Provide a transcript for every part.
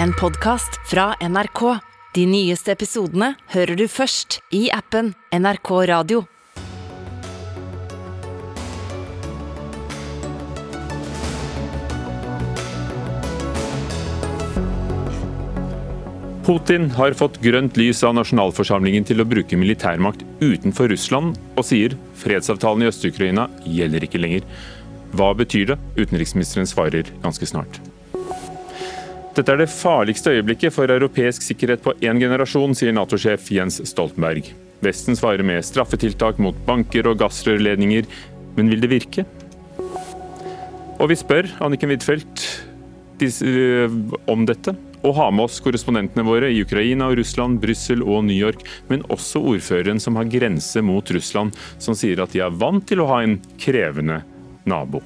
en podkast fra NRK. De nyeste episodene hører du først i appen NRK Radio. Putin har fått grønt lys av nasjonalforsamlingen til å bruke militærmakt utenfor Russland, og sier fredsavtalen i Øst-Ukraina gjelder ikke lenger. Hva betyr det? Utenriksministeren svarer ganske snart. Dette er det farligste øyeblikket for europeisk sikkerhet på én generasjon, sier Nato-sjef Jens Stoltenberg. Vesten svarer med straffetiltak mot banker og gassrørledninger, men vil det virke? Og vi spør Anniken Huitfeldt om dette og har med oss korrespondentene våre i Ukraina, og Russland, Brussel og New York, men også ordføreren som har grense mot Russland, som sier at de er vant til å ha en krevende nabo.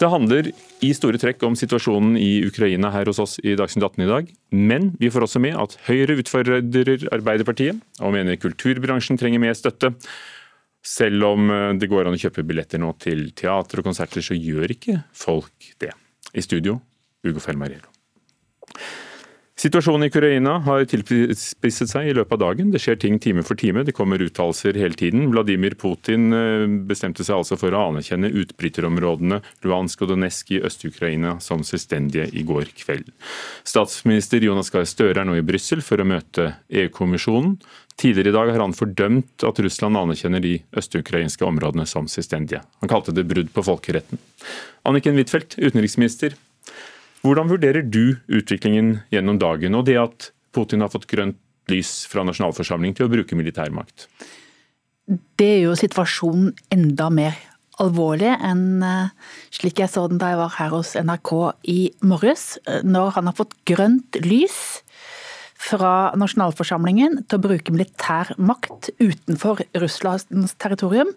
Det handler i store trekk om situasjonen i Ukraina her hos oss i Dagsnytt 18 i dag. Men vi får også med at Høyre utfordrer Arbeiderpartiet, og mener kulturbransjen trenger mer støtte. Selv om det går an å kjøpe billetter nå til teater og konserter, så gjør ikke folk det. I studio, Ugo Felmariello. Situasjonen i Ukraina har tilspisset seg i løpet av dagen. Det skjer ting time for time, det kommer uttalelser hele tiden. Vladimir Putin eh, bestemte seg altså for å anerkjenne utbryterområdene Luhansk og Donetsk i Øst-Ukraina som selvstendige i går kveld. Statsminister Jonas Gahr Støre er nå i Brussel for å møte EU-kommisjonen. Tidligere i dag har han fordømt at Russland anerkjenner de østukrainske områdene som selvstendige. Han kalte det brudd på folkeretten. Anniken Huitfeldt, utenriksminister. Hvordan vurderer du utviklingen gjennom dagen, og det at Putin har fått grønt lys fra nasjonalforsamling til å bruke militærmakt? Det gjør jo situasjonen enda mer alvorlig enn eh, slik jeg så den da jeg var her hos NRK i morges. Når han har fått grønt lys fra nasjonalforsamlingen til å bruke militær makt utenfor Russlands territorium,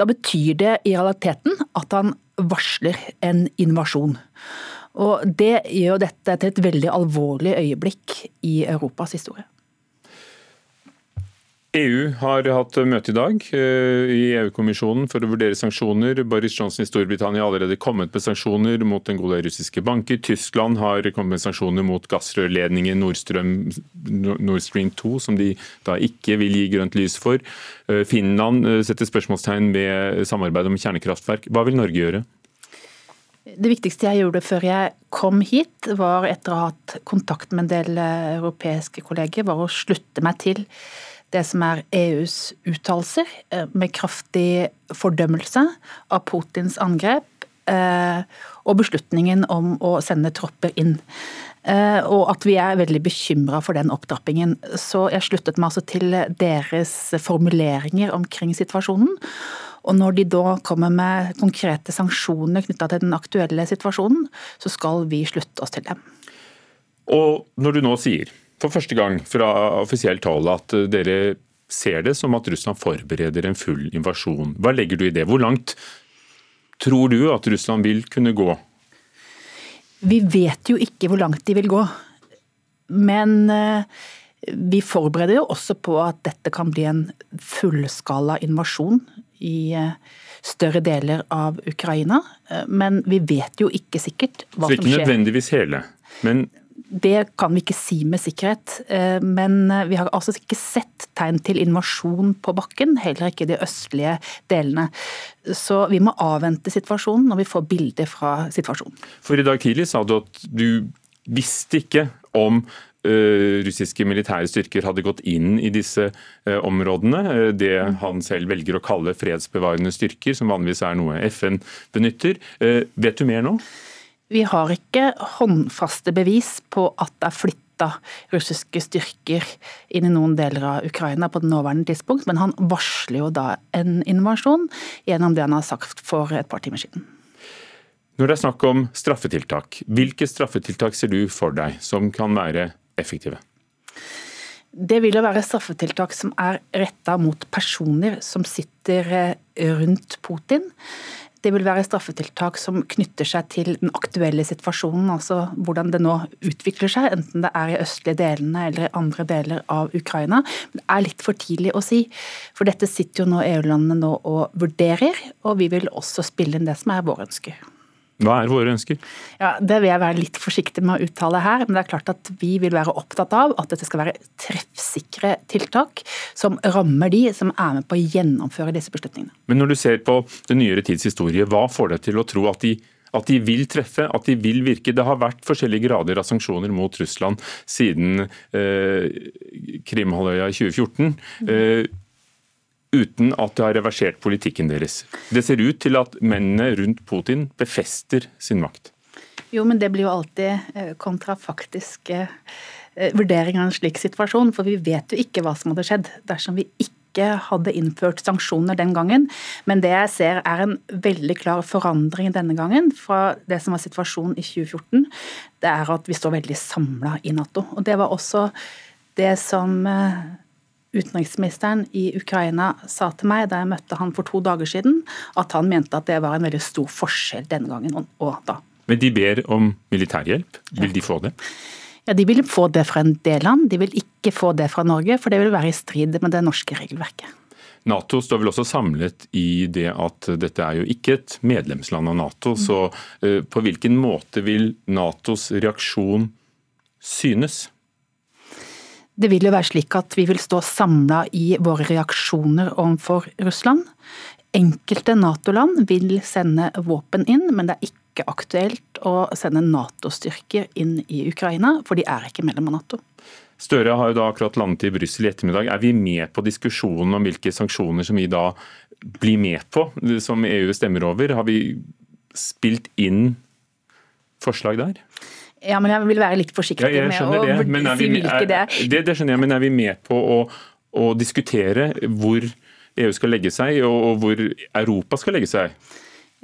da betyr det i realiteten at han varsler en invasjon. Og Det gjør dette til et veldig alvorlig øyeblikk i Europas historie. EU har hatt møte i dag eh, i EU-kommisjonen for å vurdere sanksjoner. Boris Johnson i Storbritannia har allerede kommet med sanksjoner mot en god del russiske banker. Tyskland har kommet med sanksjoner mot gassrørledningen Nord Stream 2, som de da ikke vil gi grønt lys for. Eh, Finland eh, setter spørsmålstegn ved samarbeid om kjernekraftverk. Hva vil Norge gjøre? Det viktigste jeg gjorde før jeg kom hit, var etter å ha hatt kontakt med en del eh, europeiske kolleger, var å slutte meg til det som er EUs uttalelser, eh, med kraftig fordømmelse av Putins angrep eh, og beslutningen om å sende tropper inn. Og at vi er veldig bekymra for den opptrappingen. Så jeg sluttet meg altså til deres formuleringer omkring situasjonen. Og når de da kommer med konkrete sanksjoner knytta til den aktuelle situasjonen, så skal vi slutte oss til dem. Og når du nå sier, for første gang fra offisielt hold, at dere ser det som at Russland forbereder en full invasjon, hva legger du i det? Hvor langt tror du at Russland vil kunne gå? Vi vet jo ikke hvor langt de vil gå. Men eh, vi forbereder jo også på at dette kan bli en fullskala invasjon i eh, større deler av Ukraina. Eh, men vi vet jo ikke sikkert hva som skjer. Så ikke nødvendigvis hele, men det kan vi ikke si med sikkerhet. Eh, men vi har altså ikke sett tegn til invasjon på bakken, heller ikke i de østlige delene. Så vi må avvente situasjonen når vi får bilder fra situasjonen. For i dag tidlig sa du at du visste ikke om russiske militære styrker hadde gått inn i disse eh, områdene. Eh, det han selv velger å kalle fredsbevarende styrker, som vanligvis er noe FN benytter. Vet du mer nå? Vi har ikke håndfaste bevis på at det er flytta russiske styrker inn i noen deler av Ukraina på det nåværende tidspunkt, men han varsler jo da en invasjon gjennom det han har sagt for et par timer siden. Når det er snakk om straffetiltak, hvilke straffetiltak ser du for deg som kan være effektive? Det vil jo være straffetiltak som er retta mot personer som sitter eh, rundt Putin. Det vil være straffetiltak som knytter seg til den aktuelle situasjonen, altså hvordan det nå utvikler seg, enten det er i østlige delene eller andre deler av Ukraina. Men det er litt for tidlig å si, for dette sitter jo nå EU-landene nå og vurderer, og vi vil også spille inn det som er våre ønsker. Hva er våre ønsker? Ja, Det vil jeg være litt forsiktig med å uttale her, men det er klart at vi vil være opptatt av at dette skal være treffsikre tiltak som rammer de som er med på å gjennomføre disse beslutningene. Men når du ser på den nyere tids historie, hva får deg til å tro at de at de vil treffe, at de vil virke. Det har vært forskjellige grader av sanksjoner mot Russland siden eh, Krimhalvøya i 2014. Eh, uten at det har reversert politikken deres. Det ser ut til at mennene rundt Putin befester sin makt. Jo, men det blir jo alltid eh, kontrafaktiske vurderinger av en slik situasjon, for vi vet jo ikke hva som hadde skjedd dersom vi ikke hadde innført sanksjoner den gangen. Men det jeg ser er en veldig klar forandring denne gangen fra det som var situasjonen i 2014. Det er at vi står veldig samla i Nato. Og det var også det som eh, utenriksministeren i Ukraina sa til meg da jeg møtte han for to dager siden, at han mente at det var en veldig stor forskjell denne gangen og da. Men de ber om militærhjelp. Vil de få det? Ja, De vil få det fra en del land, de vil ikke få det fra Norge, for det vil være i strid med det norske regelverket. Nato står vel også samlet i det at dette er jo ikke et medlemsland av Nato. Så eh, på hvilken måte vil Natos reaksjon synes? Det vil jo være slik at vi vil stå samla i våre reaksjoner overfor Russland. Enkelte Nato-land vil sende våpen inn, men det er ikke aktuelt å sende Nato-styrker inn i Ukraina, for de er ikke medlem av Nato. Støre har jo da akkurat landet i Brussel i ettermiddag. Er vi med på diskusjonen om hvilke sanksjoner som vi da blir med på, som EU stemmer over? Har vi spilt inn forslag der? Ja, men jeg vil være litt forsiktig ja, med å det. si hvilke det er. Det, det skjønner jeg, men er vi med på å, å diskutere hvor EU skal legge seg, og hvor Europa skal legge seg?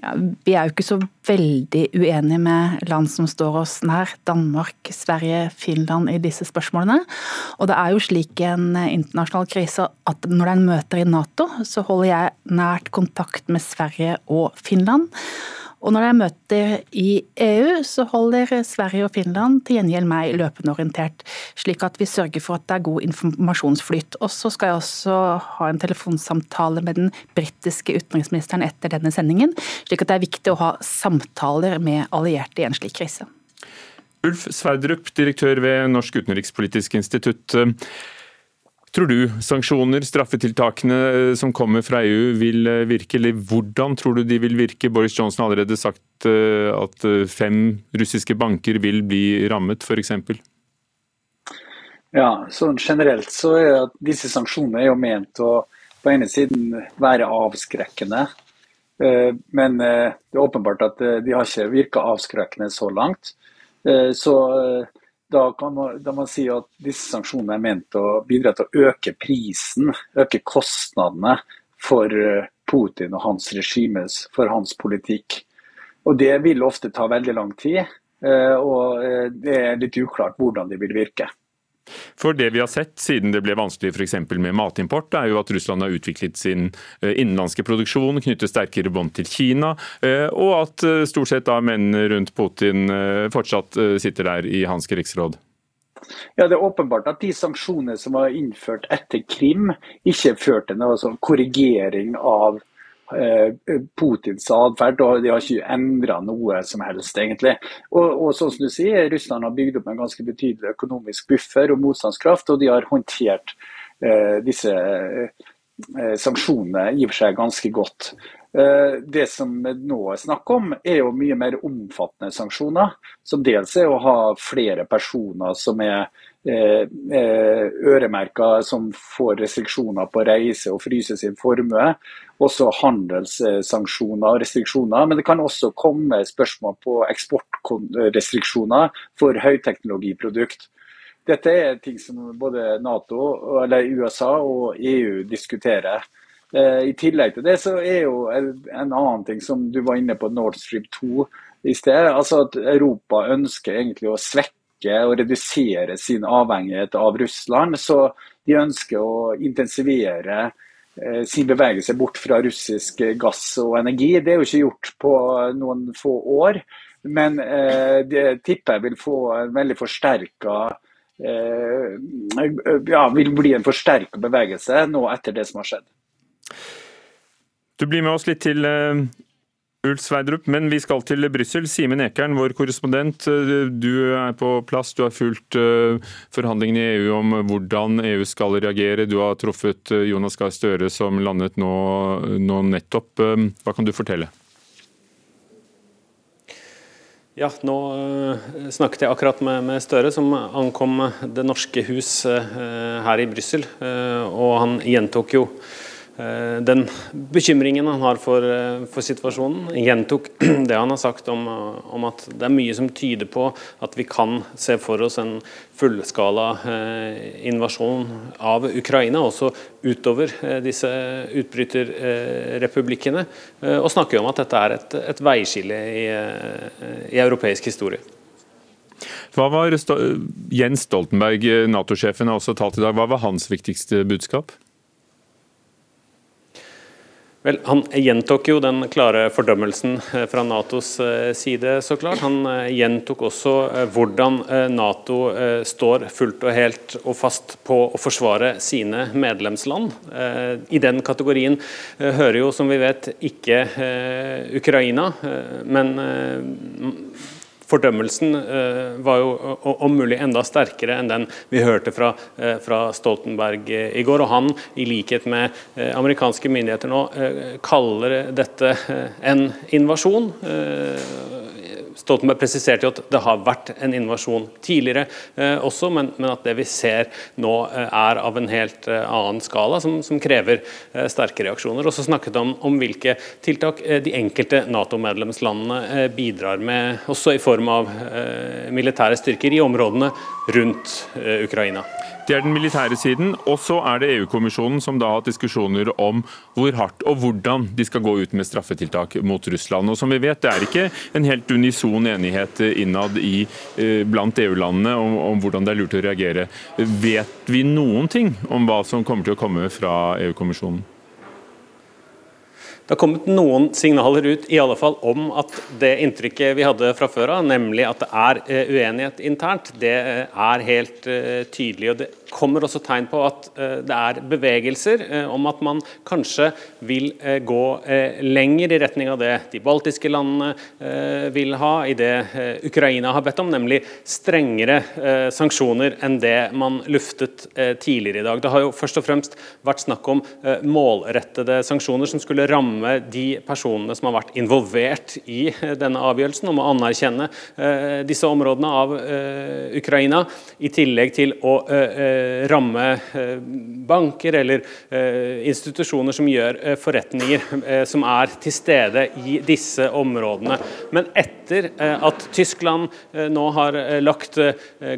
Ja, vi er jo ikke så veldig uenige med land som står oss nær, Danmark, Sverige, Finland i disse spørsmålene. Og det er jo slik i en internasjonal krise at når det er en møter i Nato, så holder jeg nært kontakt med Sverige og Finland. Og når det er møter i EU, så holder Sverige og Finland til gjengjeld meg løpende orientert, slik at vi sørger for at det er god informasjonsflyt. Og så skal jeg også ha en telefonsamtale med den britiske utenriksministeren etter denne sendingen, slik at det er viktig å ha samtaler med allierte i en slik krise. Ulf Sverdrup, direktør ved Norsk utenrikspolitisk institutt. Tror du sanksjoner, straffetiltakene eh, som kommer fra EU vil eh, virke, eller hvordan tror du de vil virke? Boris Johnson har allerede sagt eh, at fem russiske banker vil bli rammet, f.eks. Ja, sånn generelt så er at disse sanksjonene er jo ment å på ene siden være avskrekkende. Men det er åpenbart at de har ikke virka avskrekkende så langt. Så da kan man, da man si at disse sanksjonene er ment å bidra til å øke prisen, øke kostnadene for eh, Putin og hans regime, for hans politikk. Og Det vil ofte ta veldig lang tid, eh, og eh, det er litt uklart hvordan de vil virke. For det vi har sett siden det ble vanskelig f.eks. med matimport, er jo at Russland har utviklet sin eh, innenlandske produksjon, knyttet sterkere bånd til Kina, eh, og at eh, stort sett da mennene rundt Putin fortsatt sitter der i hans krigsråd. Ja, Det er åpenbart at de sanksjonene som var innført etter Krim, ikke førte til sånn korrigering av Putins atferd, og de har ikke endra noe som helst, egentlig. Og, og, sånn som du sier, Russland har bygd opp en ganske betydelig økonomisk buffer og motstandskraft, og de har håndtert eh, disse eh, sanksjonene i og for seg ganske godt. Eh, det som nå er snakk om, er jo mye mer omfattende sanksjoner. Som dels er å ha flere personer som er Eh, eh, øremerka som får restriksjoner på reise og fryse sin formue. Også handelssanksjoner og restriksjoner. Men det kan også komme spørsmål på eksportrestriksjoner for høyteknologiprodukt. Dette er ting som både NATO, eller USA og EU diskuterer. Eh, I tillegg til det så er jo en annen ting som du var inne på, Nord Stream 2 i sted. Altså at Europa ønsker egentlig å svekke ønsker å redusere sin avhengighet av Russland. Så de ønsker å intensivere eh, sin bevegelse bort fra russisk gass og energi. Det er jo ikke gjort på noen få år, men eh, det tipper jeg vil få en veldig forsterka eh, ja, vil bli en forsterka bevegelse nå etter det som har skjedd. Du blir med oss litt til Ulf Sveidrup, men vi skal til Brussel. Simen Ekern, vår korrespondent. Du er på plass. Du har fulgt forhandlingene i EU om hvordan EU skal reagere. Du har truffet Jonas Gahr Støre som landet nå, nå nettopp. Hva kan du fortelle? Ja, nå snakket jeg akkurat med, med, Støre, som ankom Det norske hus her i Brussel. Og han gjentok jo Eh, den bekymringen han har for, eh, for, situasjonen. Gjentok det han har sagt om, eh, om, at det er mye som tyder på at vi kan se for oss en fullskala eh, invasjon av Ukraina, også utover eh, disse utbryterrepublikkene. Eh, og snakker om at dette er et, et veiskille i, i europeisk historie. Hva var Jens Stoltenberg, Nato-sjefen, har også talt i dag. Hva var hans viktigste budskap? Vel, Han gjentok jo den klare fordømmelsen eh, fra Natos eh, side. så klart. Han eh, gjentok også hvordan Nato står fullt og helt og fast på å forsvare sine medlemsland. I den kategorien hører jo, som vi vet, ikke Ukraina. Men fordømmelsen eh, var jo om mulig enda sterkere enn den vi hørte fra, eh, fra Stoltenberg eh, i går. Og han, i likhet med amerikanske myndigheter nå, kaller dette en invasjon. Stoltenberg presiserte jo at det har vært en invasjon tidligere eh, også, men, men, at det vi ser nå eh, er av en helt eh, annen skala, som, som krever eh, sterke reaksjoner. Og så snakket han om, om hvilke tiltak eh, de enkelte Nato-medlemslandene eh, bidrar med, også i form av militære styrker i områdene rundt Ukraina. Det er den militære siden. Og så er det EU-kommisjonen som da har hatt diskusjoner om hvor hardt og hvordan de skal gå ut med straffetiltak mot Russland. Og som vi vet, det er ikke en helt unison enighet innad i, eh, blant EU-landene om, om, hvordan det er lurt å reagere. Vet vi noen ting om hva som kommer til å komme fra EU-kommisjonen? Det har kommet noen signaler ut i alle fall om at det inntrykket vi hadde fra før av, nemlig at det er eh, uenighet internt, det eh, er helt tydelig. og det kommer også tegn på at eh, det er bevegelser eh, om at man kanskje vil eh, gå lenger i retning av det de baltiske landene vil ha, i det Ukraina har bedt om, nemlig strengere sanksjoner enn det man luftet tidligere i dag. Det har jo først og fremst vært snakk om målrettede sanksjoner som skulle ramme de personene som har vært involvert i denne avgjørelsen om å anerkjenne disse områdene av Ukraina, i tillegg til å Eh, ramme eh, banker eller eh, institusjoner som gjør forretninger som er til stede i disse områdene. Men etter at Tyskland nå har lagt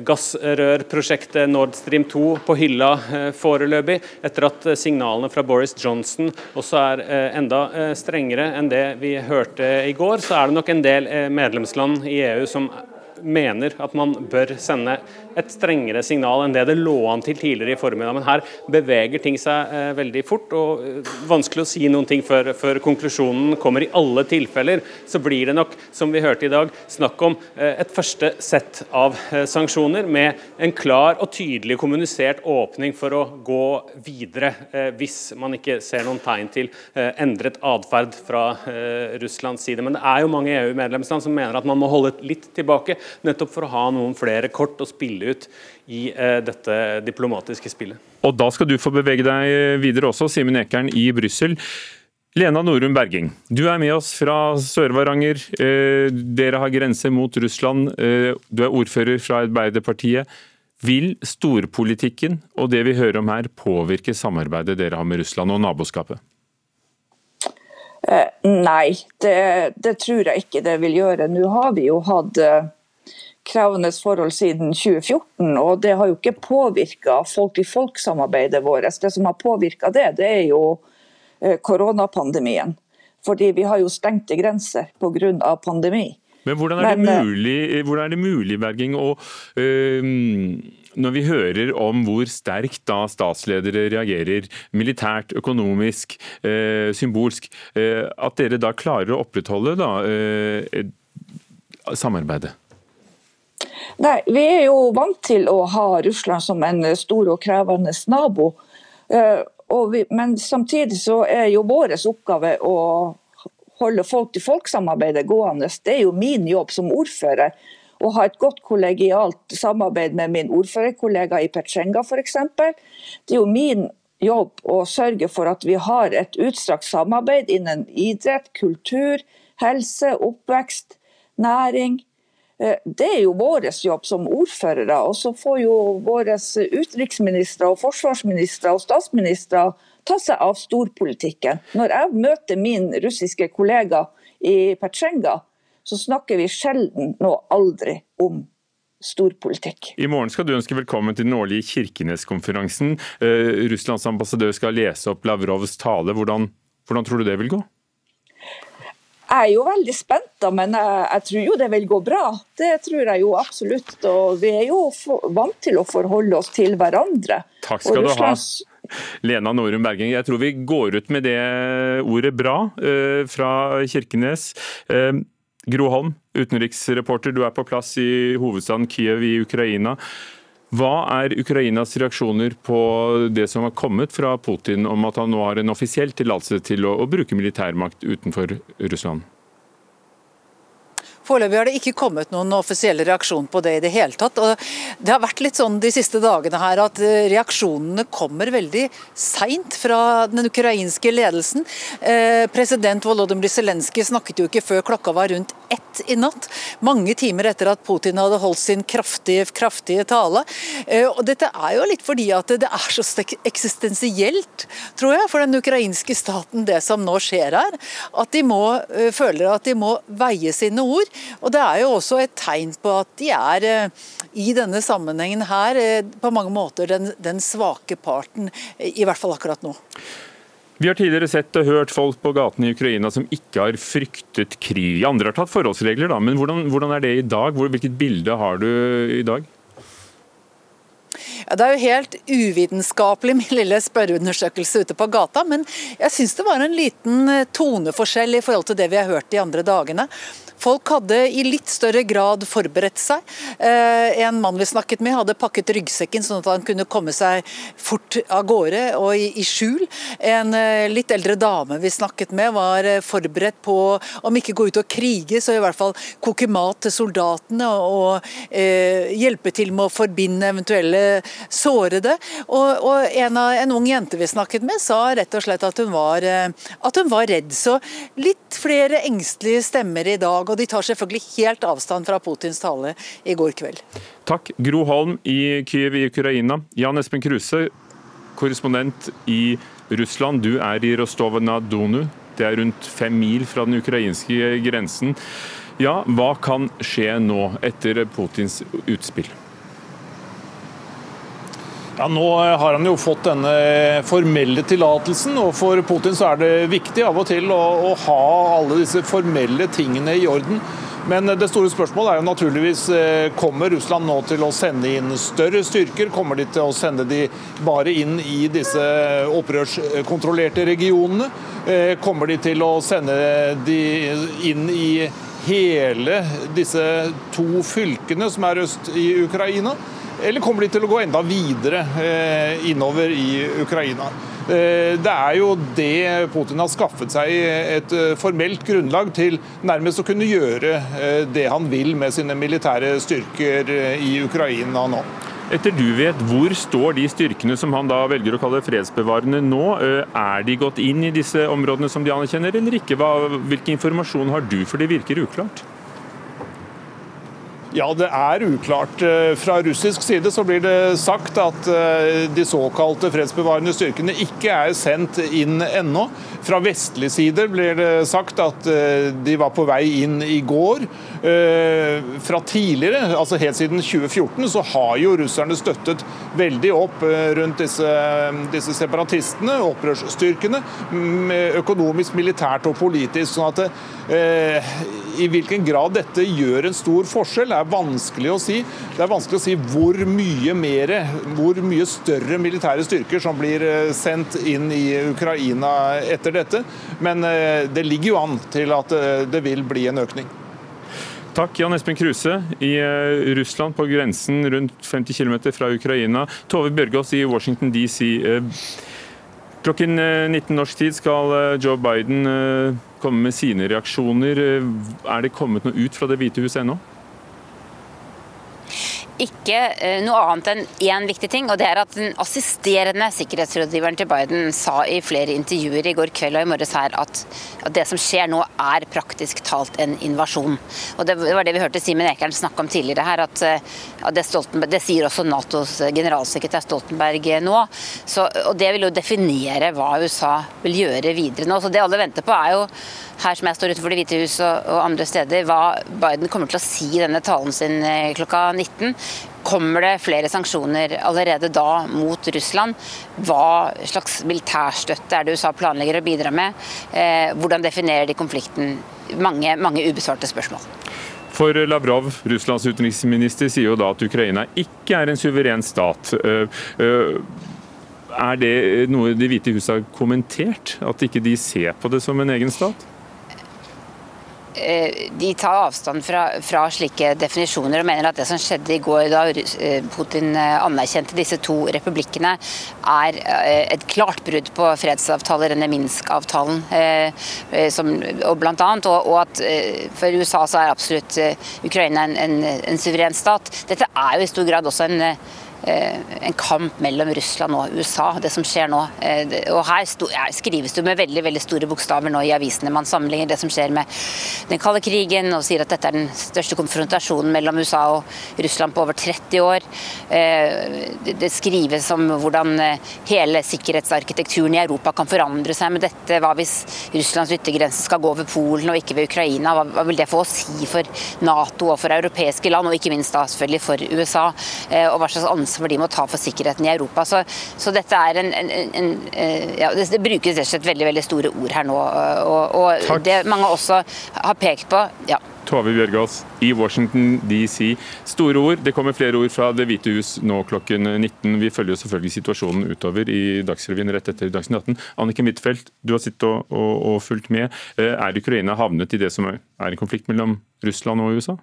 gassrørprosjektet Nord Stream 2 på hylla foreløpig, etter at signalene fra Boris Johnson også er enda strengere enn det vi hørte i går, så er det nok en del medlemsland i EU som mener at man bør sende et strengere signal enn det det lå an til tidligere i formiddag. Men her beveger ting seg eh, veldig fort, og eh, vanskelig å si noen ting før, før, konklusjonen kommer. I alle tilfeller så blir det nok, som vi hørte i dag, snakk om eh, et første sett av eh, sanksjoner med en klar og tydelig kommunisert åpning for å gå videre eh, hvis man ikke ser noen tegn til eh, endret atferd fra Russlands side. Men det er jo mange EU-medlemsland som mener at man må holde litt tilbake nettopp for å ha noen flere kort å spille ut i eh, dette diplomatiske spillet. Og Da skal du få bevege deg videre også, Simen Ekern i Brussel. Lena Norum Berging, du er med oss fra Sør-Varanger. Eh, dere har grense mot Russland. Eh, du er ordfører fra Arbeiderpartiet. Vil storpolitikken og det vi hører om her påvirke samarbeidet dere har med Russland og naboskapet? Nei, det, det, tror jeg ikke det vil gjøre. Nå har vi jo hatt krevende forhold siden 2014, og det har jo ikke påvirka folk-til-folk-samarbeidet vårt. Det som har påvirka det, det er jo eh, koronapandemien. Fordi vi har jo stengte grenser pga. pandemi. Men hvordan er, Men, det eh, mulig, hvordan er det mulig, Berging, å øh, når vi hører om hvor sterkt da statsledere reagerer, militært, økonomisk, øh, symbolsk, øh, at dere da klarer å opprettholde da, samarbeidet? Nei, Vi er jo vant til å ha Russland som en stor og krevende nabo. Eh, vi, men samtidig så er jo vår oppgave å holde folk-til-folk-samarbeidet gående. Det er jo min jobb som ordfører. Å ha et godt kollegialt samarbeid med min ordførerkollega i Petsjenga f.eks. Det er jo min jobb å sørge for at vi har et utstrakt samarbeid innen idrett, kultur, helse, oppvekst, næring. Eh, det er jo vår jobb som ordførere. Og så får jo våre utenriksministre og forsvarsministre og statsministre ta seg av storpolitikken. Når jeg møter min russiske kollega i Petsjenga, så snakker vi sjelden og aldri om storpolitikk. I morgen skal du ønske velkommen til den årlige Kirkenes-konferansen. Uh, Russlands ambassadør skal lese opp Lavrovs tale. Hvordan, hvordan tror du det vil gå? Jeg er jo veldig spent, da, men jeg, jeg, tror jo det vil gå bra. Det tror jeg jo absolutt. Og vi er jo for, vant til å forholde oss til hverandre. Takk skal du ha. Lena Norum Berging, jeg tror vi går ut med det ordet bra uh, fra Kirkenes. Uh, Gro Holm, utenriksreporter, du er på plass i hovedstaden Kiev i Ukraina. Hva er Ukrainas reaksjoner på det som har kommet fra Putin om at han nå har en offisiell tillatelse til å, å bruke militærmakt utenfor Russland? Foreløpig har det ikke kommet noen offisiell reaksjon på det i det hele tatt. og Det har vært litt sånn de siste dagene her at eh, reaksjonene kommer veldig seint fra den ukrainske ledelsen. Eh, president Volodymyr Zelenskyj snakket jo ikke før klokka var rundt ett i natt. Mange timer etter at Putin hadde holdt sin kraftige, kraftige tale. Eh, og Dette er jo litt fordi at det er så eksistensielt, tror jeg, for den ukrainske staten det som nå skjer her. At de må, eh, føler at de må veie sine ord. Og Det er jo også et tegn på at de er eh, i denne sammenhengen her på mange måter den, den svake parten, i hvert fall akkurat nå. Vi har tidligere sett og hørt folk på gatene i Ukraina som ikke har fryktet krig. Andre har tatt forholdsregler, da, men hvordan, hvordan er det i dag? Hvilket bilde har du i dag? Ja, det er jo helt uvitenskapelig, min lille spørreundersøkelse ute på gata, men jeg syns det var en liten toneforskjell i forhold til det vi har hørt de andre dagene. Folk hadde i litt større grad forberedt seg. Eh, en mann vi snakket med hadde pakket ryggsekken sånn at han kunne komme seg fort av gårde og i, skjul. En eh, litt eldre dame vi snakket med var eh, forberedt på om ikke gå ut og krige, så i hvert fall koke mat til soldatene og hjelpe til med å forbinde eventuelle sårede. Og en, av, en, ung jente vi snakket med sa rett og slett at hun var, at hun var redd. Så litt flere engstelige stemmer i dag og de tar selvfølgelig helt avstand fra Putins tale i går kveld. Takk. Gro Holm i Kyiv i Ukraina. Jan Espen Kruse, korrespondent i Russland. Du er i Rostovna Donu. Det er rundt fem mil fra den ukrainske grensen. Ja, hva kan skje nå etter Putins utspill? Ja, Nå har han jo fått denne formelle tillatelsen, og for Putin så er det viktig av og til å, å, ha alle disse formelle tingene i orden. Men det store spørsmålet er jo naturligvis eh, kommer Russland nå til å sende inn større styrker? Kommer de til å sende de bare inn i disse opprørskontrollerte regionene? Eh, kommer de til å sende de inn i hele disse to fylkene som er øst i Ukraina? Eller kommer de til å gå enda videre eh, innover i Ukraina? Eh, det er jo det Putin har skaffet seg et eh, formelt grunnlag til nærmest å kunne gjøre det han vil med sine militære styrker i Ukraina nå. Etter du vet, Hvor står de styrkene som han da velger å kalle fredsbevarende nå? Er de gått inn i disse områdene som de anerkjenner, eller ikke? hvilken informasjon har du, for det virker uklart? Ja, det er uklart. Eh, fra russisk side så blir det sagt at eh, de såkalte fredsbevarende styrkene ikke er sendt inn ennå. Fra vestlig side blir det sagt at eh, de var på vei inn i går. Fra tidligere, altså helt siden 2014, så har jo russerne støttet veldig opp rundt disse, disse separatistene, opprørsstyrkene, økonomisk, militært og politisk. sånn at I hvilken grad dette gjør en stor forskjell, er vanskelig å si. Det er vanskelig å si hvor mye mer, hvor mye større militære styrker som blir eh, sendt inn i Ukraina etter dette. Men eh, det ligger jo an til at eh, det vil bli en økning. Takk, Jan Espen Kruse i Russland, på grensen rundt 50 km fra Ukraina. Tove Bjørgaas i Washington DC. Klokken 19 norsk tid skal Joe Biden komme med sine reaksjoner. Er det kommet noe ut fra Det hvite huset ennå? Ikke eh, noe annet enn én viktig ting, og det er at den assisterende sikkerhetsrådgiveren til Biden sa i flere intervjuer i går kveld og i morges her at, at det som skjer nå er praktisk talt en invasjon. Og Det var det vi hørte Simen Ekern snakke om tidligere her, at, eh, at det, det, sier også Natos generalsekretær Stoltenberg nå. Så, og Det vil jo definere hva USA vil gjøre videre nå. Så Det alle venter på er jo her som jeg står utenfor Det hvite hus og, og, andre steder, hva Biden kommer til å si i denne talen sin eh, klokka 19. Kommer det flere sanksjoner allerede da mot Russland? Hva slags militærstøtte er det USA planlegger å bidra med? Eh, hvordan definerer de konflikten? Mange, mange ubesvarte spørsmål. For Lavrov, Russlands utenriksminister, sier jo da at Ukraina ikke er en suveren stat. Eh, eh, er det noe Det hvite huset har kommentert? At ikke de ser på det som en egen stat? Eh, de tar avstand fra, fra, slike definisjoner og mener at det som skjedde i går da eh, Putin eh, anerkjente disse to republikkene, er et klart brudd på fredsavtaler, denne Minsk-avtalen. og blant annet, og, og, at for USA så er absolutt Ukraina en, en, en suveren stat. Dette er jo i stor grad også en en kamp mellom Russland og USA, det som skjer nå. Eh, og Her skrives det med veldig veldig store bokstaver nå i avisene. Man sammenligner det som skjer med den kalde krigen og sier at dette er den største konfrontasjonen mellom USA og Russland på over 30 år. Eh, det skrives om hvordan hele sikkerhetsarkitekturen i Europa kan forandre seg med dette. Hva hvis Russlands yttergrense skal gå ved Polen og ikke ved Ukraina? Hva vil det få å si for Nato og for europeiske land, og ikke minst da selvfølgelig for USA? Og hva slags ansvar ansvar de må ta for sikkerheten i Europa. Så, så dette er en, en, en en ja, det, brukes rett og slett veldig veldig store ord her nå. Og, og det mange også har pekt på ja. Tove Bjørgaas i Washington DC. Store ord. Det kommer flere ord fra Det hvite hus nå klokken 19. Vi følger jo selvfølgelig situasjonen utover i Dagsrevyen rett etter Dagsnytt 18. Anniken Huitfeldt, du har sittet og, og, og fulgt med. Eh, er Ukraina havnet i det som er en konflikt mellom Russland og USA?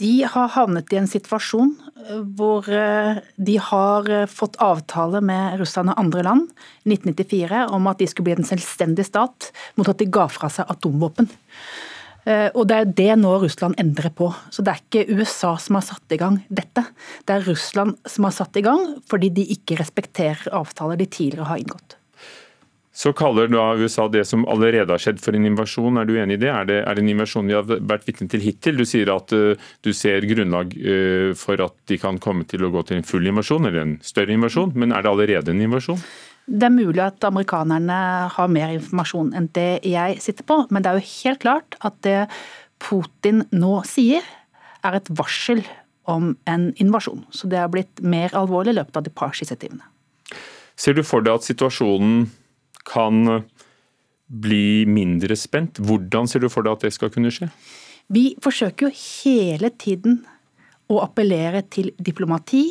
De har havnet i en situasjon eh, hvor eh, de har eh, fått avtale med Russland og andre land i 1994 om at de skulle bli en selvstendig stat mot at de ga fra seg atomvåpen. Og Det er det nå Russland endrer på. Så Det er ikke USA som har satt i gang dette. Det er Russland som har satt i gang fordi de ikke respekterer avtaler de tidligere har inngått. Så kaller da USA det som allerede har skjedd for en invasjon. Er du enig i det? Er det, er det en invasjon vi har vært vitne til hittil? Du sier at uh, du ser grunnlag uh, for at de kan komme til å gå til en full invasjon, eller en større invasjon. Men er det allerede en invasjon? Det er mulig at amerikanerne har mer informasjon enn det jeg sitter på, men det er jo helt klart at det Putin nå sier, er et varsel om en invasjon. Så det har blitt mer alvorlig i løpet av de par siste timene. Ser du for deg at situasjonen kan bli mindre spent. Hvordan ser du for deg at det skal kunne skje? Vi forsøker jo hele tiden å appellere til diplomati,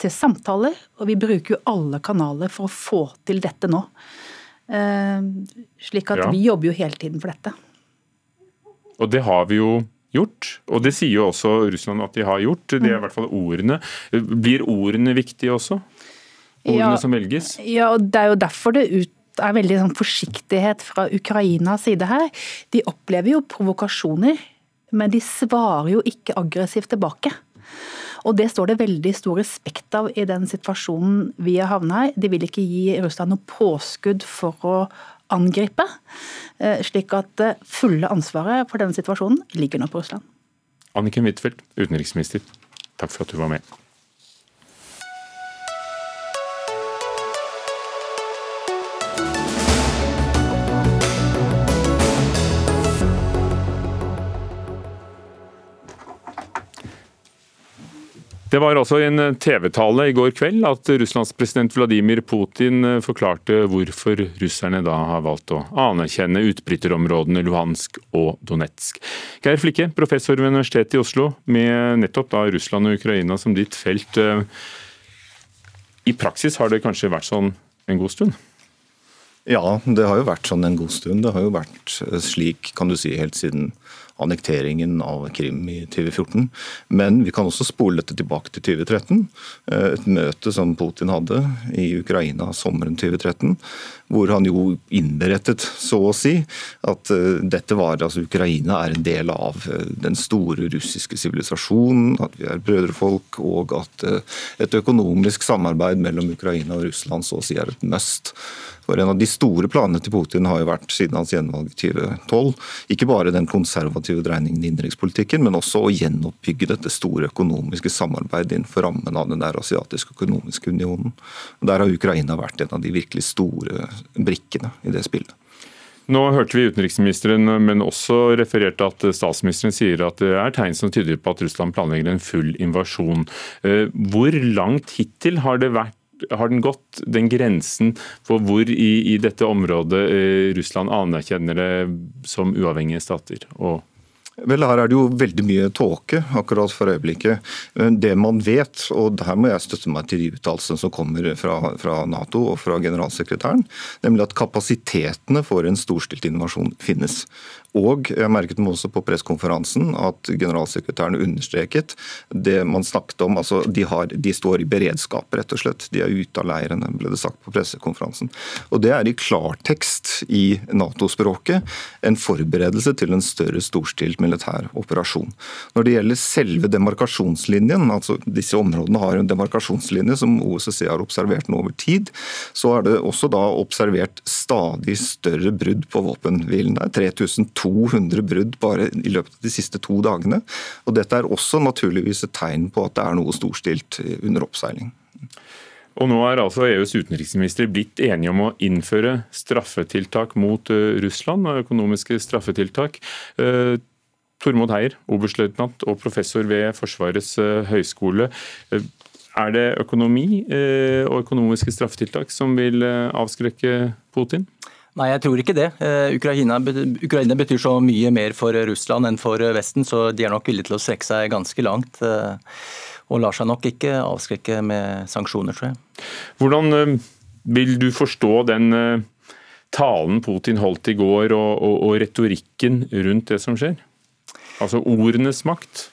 til samtaler, og vi bruker jo alle kanaler for å få til dette nå. Eh, slik at ja. vi jobber jo hele tiden for dette. Og det har vi jo gjort, og det sier jo også Russland at de har gjort. Det er i hvert fall ordene. Blir ordene viktige også? Ordene ja, som velges? Ja, og det er jo derfor det ut er veldig sånn forsiktighet fra Ukrainas side her. De opplever jo provokasjoner, men de svarer jo ikke aggressivt tilbake. Og Det står det veldig stor respekt av i den situasjonen vi har havna i. De vil ikke gi Russland noe påskudd for å angripe. Eh, slik at det fulle ansvaret for denne situasjonen ligger nå på Russland. Anniken Huitfeldt, utenriksminister, takk for at du var med. Det var altså en TV-tale i går kveld at Russlands president Vladimir Putin eh, forklarte hvorfor russerne da har valgt å anerkjenne utbryterområdene Luhansk og Donetsk. Geir Flikke, professor ved Universitetet i Oslo, med nettopp da Russland og Ukraina som ditt felt. Eh, I praksis har det kanskje vært sånn en god stund? Ja, det har jo vært sånn en god stund. Det har jo vært slik, kan du si, helt siden annekteringen av Krim i 2014. Men vi kan også spole dette tilbake til 2013. Et møte som Putin hadde i Ukraina sommeren 2013, hvor han jo innberettet, så å si, at dette var altså Ukraina er en del av den store russiske sivilisasjonen, at vi er brødrefolk, og at et økonomisk samarbeid mellom Ukraina og Russland så å si er et must. For En av de store planene til Putin har jo vært siden hans gjenvalg i 2012, ikke bare den konservative dreiningen i innenrikspolitikken, men også å gjenoppbygge dette store økonomiske samarbeidet innenfor rammen av den der asiatiske økonomiske unionen. Der har Ukraina vært en av de virkelig store brikkene i det spillet. Nå hørte vi utenriksministeren, men også refererte at statsministeren sier at det er tegn som tyder på at Russland planlegger en full invasjon. Eh, hvor langt hittil har det vært har den gått, den grensen for hvor i, i dette området eh, Russland anerkjenner det som uavhengige stater? og Vel, Her er det jo veldig mye tåke akkurat for øyeblikket. Det man vet, og der må jeg støtte meg til de uttalelsene som kommer fra, fra, Nato og fra generalsekretæren, nemlig at kapasitetene for en storstilt invasjon finnes. Og jeg merket meg også på pressekonferansen at generalsekretæren understreket det man snakket om. altså de, har, de, står i beredskap, rett og slett. De er ute av leirene, ble det sagt på pressekonferansen. Og Det er i klartekst i Nato-språket en forberedelse til en større storstilt militær operasjon. Når det gjelder selve demarkasjonslinjen, altså disse områdene har en demarkasjonslinje som OSSE har observert nå over tid, så er det også da observert stadig større brudd på våpenhvilen. Det er 3200 brudd bare i løpet av de siste to dagene. Og Dette er også naturligvis et tegn på at det er noe storstilt under oppseiling. Og Nå er altså EUs utenriksminister blitt enige om å innføre straffetiltak mot eh, Russland, økonomiske straffetiltak. Eh, Tormod Heier, oberstløytnant og professor ved Forsvarets eh, høgskole. Er det økonomi og økonomiske straffetiltak som vil avskrekke Putin? Nei, jeg tror ikke det. Eh, Ukraina, Ukraina, betyr så mye mer for Russland enn for Vesten, så de er nok villige til å strekke seg ganske langt. Eh, og lar seg nok ikke avskrekke med sanksjoner, tror jeg. Hvordan eh, vil du forstå den talen Putin holdt i går, og, og, og retorikken rundt det som skjer? Altså ordenes makt?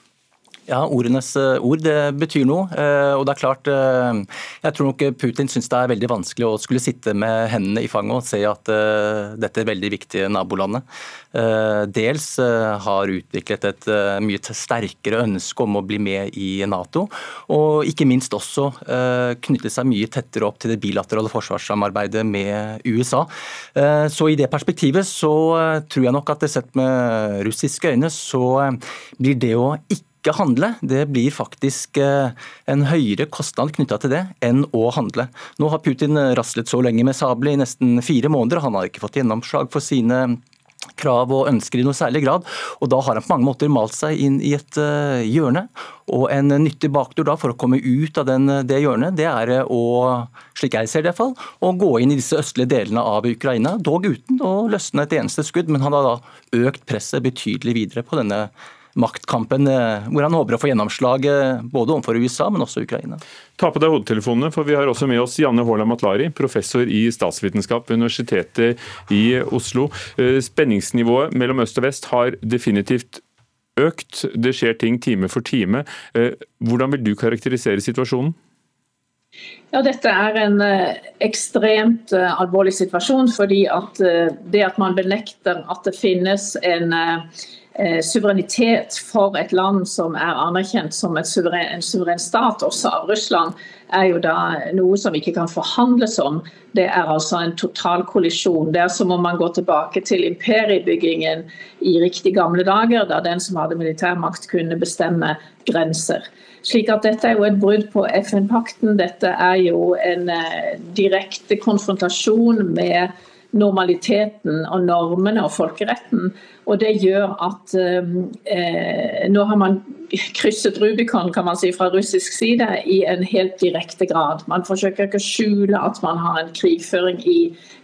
Ja, Ordenes eh, ord det betyr noe. Eh, og det er klart, eh, Jeg tror nok Putin syns det er veldig vanskelig å skulle sitte med hendene i fanget og se at dette veldig viktige nabolandet dels har utviklet et mye sterkere ønske om å bli med i Nato, og ikke minst også knytte seg mye tettere opp til det bilaterale forsvarssamarbeidet med USA. Så i det perspektivet så tror jeg nok at det sett med russiske øyne så blir det å ikke ikke handle, det blir faktisk eh, en høyere kostnad knytta til det enn å handle. Nå har Putin raslet så lenge med sablet i nesten fire måneder. Han har ikke fått gjennomslag for sine krav og ønsker i noe særlig grad. Og da har han på mange måter malt seg inn i et uh, hjørne. Og en nyttig bakdør da for å komme ut av den, det hjørnet, det er å, slik jeg ser det i hvert fall, å gå inn i disse østlige delene av Ukraina, dog uten å løsne et eneste skudd. Men han har da økt presset betydelig videre på denne maktkampen, eh, hvor han håper å få gjennomslag eh, både overfor USA, men også Ukraina. Ta på deg hodetelefonene, for vi har også med oss Janne Håla Matlari, professor i statsvitenskap ved Universitetet i Oslo. Eh, spenningsnivået mellom øst og vest har definitivt økt. Det skjer ting time for time. Hvordan vil du karakterisere situasjonen? Ja, Dette er en ekstremt alvorlig situasjon. fordi at Det at man benekter at det finnes en suverenitet for et land som er anerkjent som suveren, en suveren stat, også av Russland, er jo da noe som ikke kan forhandles om. Det er altså en total kollisjon. Det er som om man går tilbake til imperiebyggingen i riktig gamle dager, da den som hadde militærmakt kunne bestemme grenser. Slik at Dette er jo et brudd på FN-pakten. Dette er jo en eh, direkte konfrontasjon med normaliteten og normene og folkeretten. Og det gjør at eh, nå har man krysset Rubicon kan man si, fra russisk side i en helt direkte grad. Man forsøker ikke å skjule at man har en krigføring i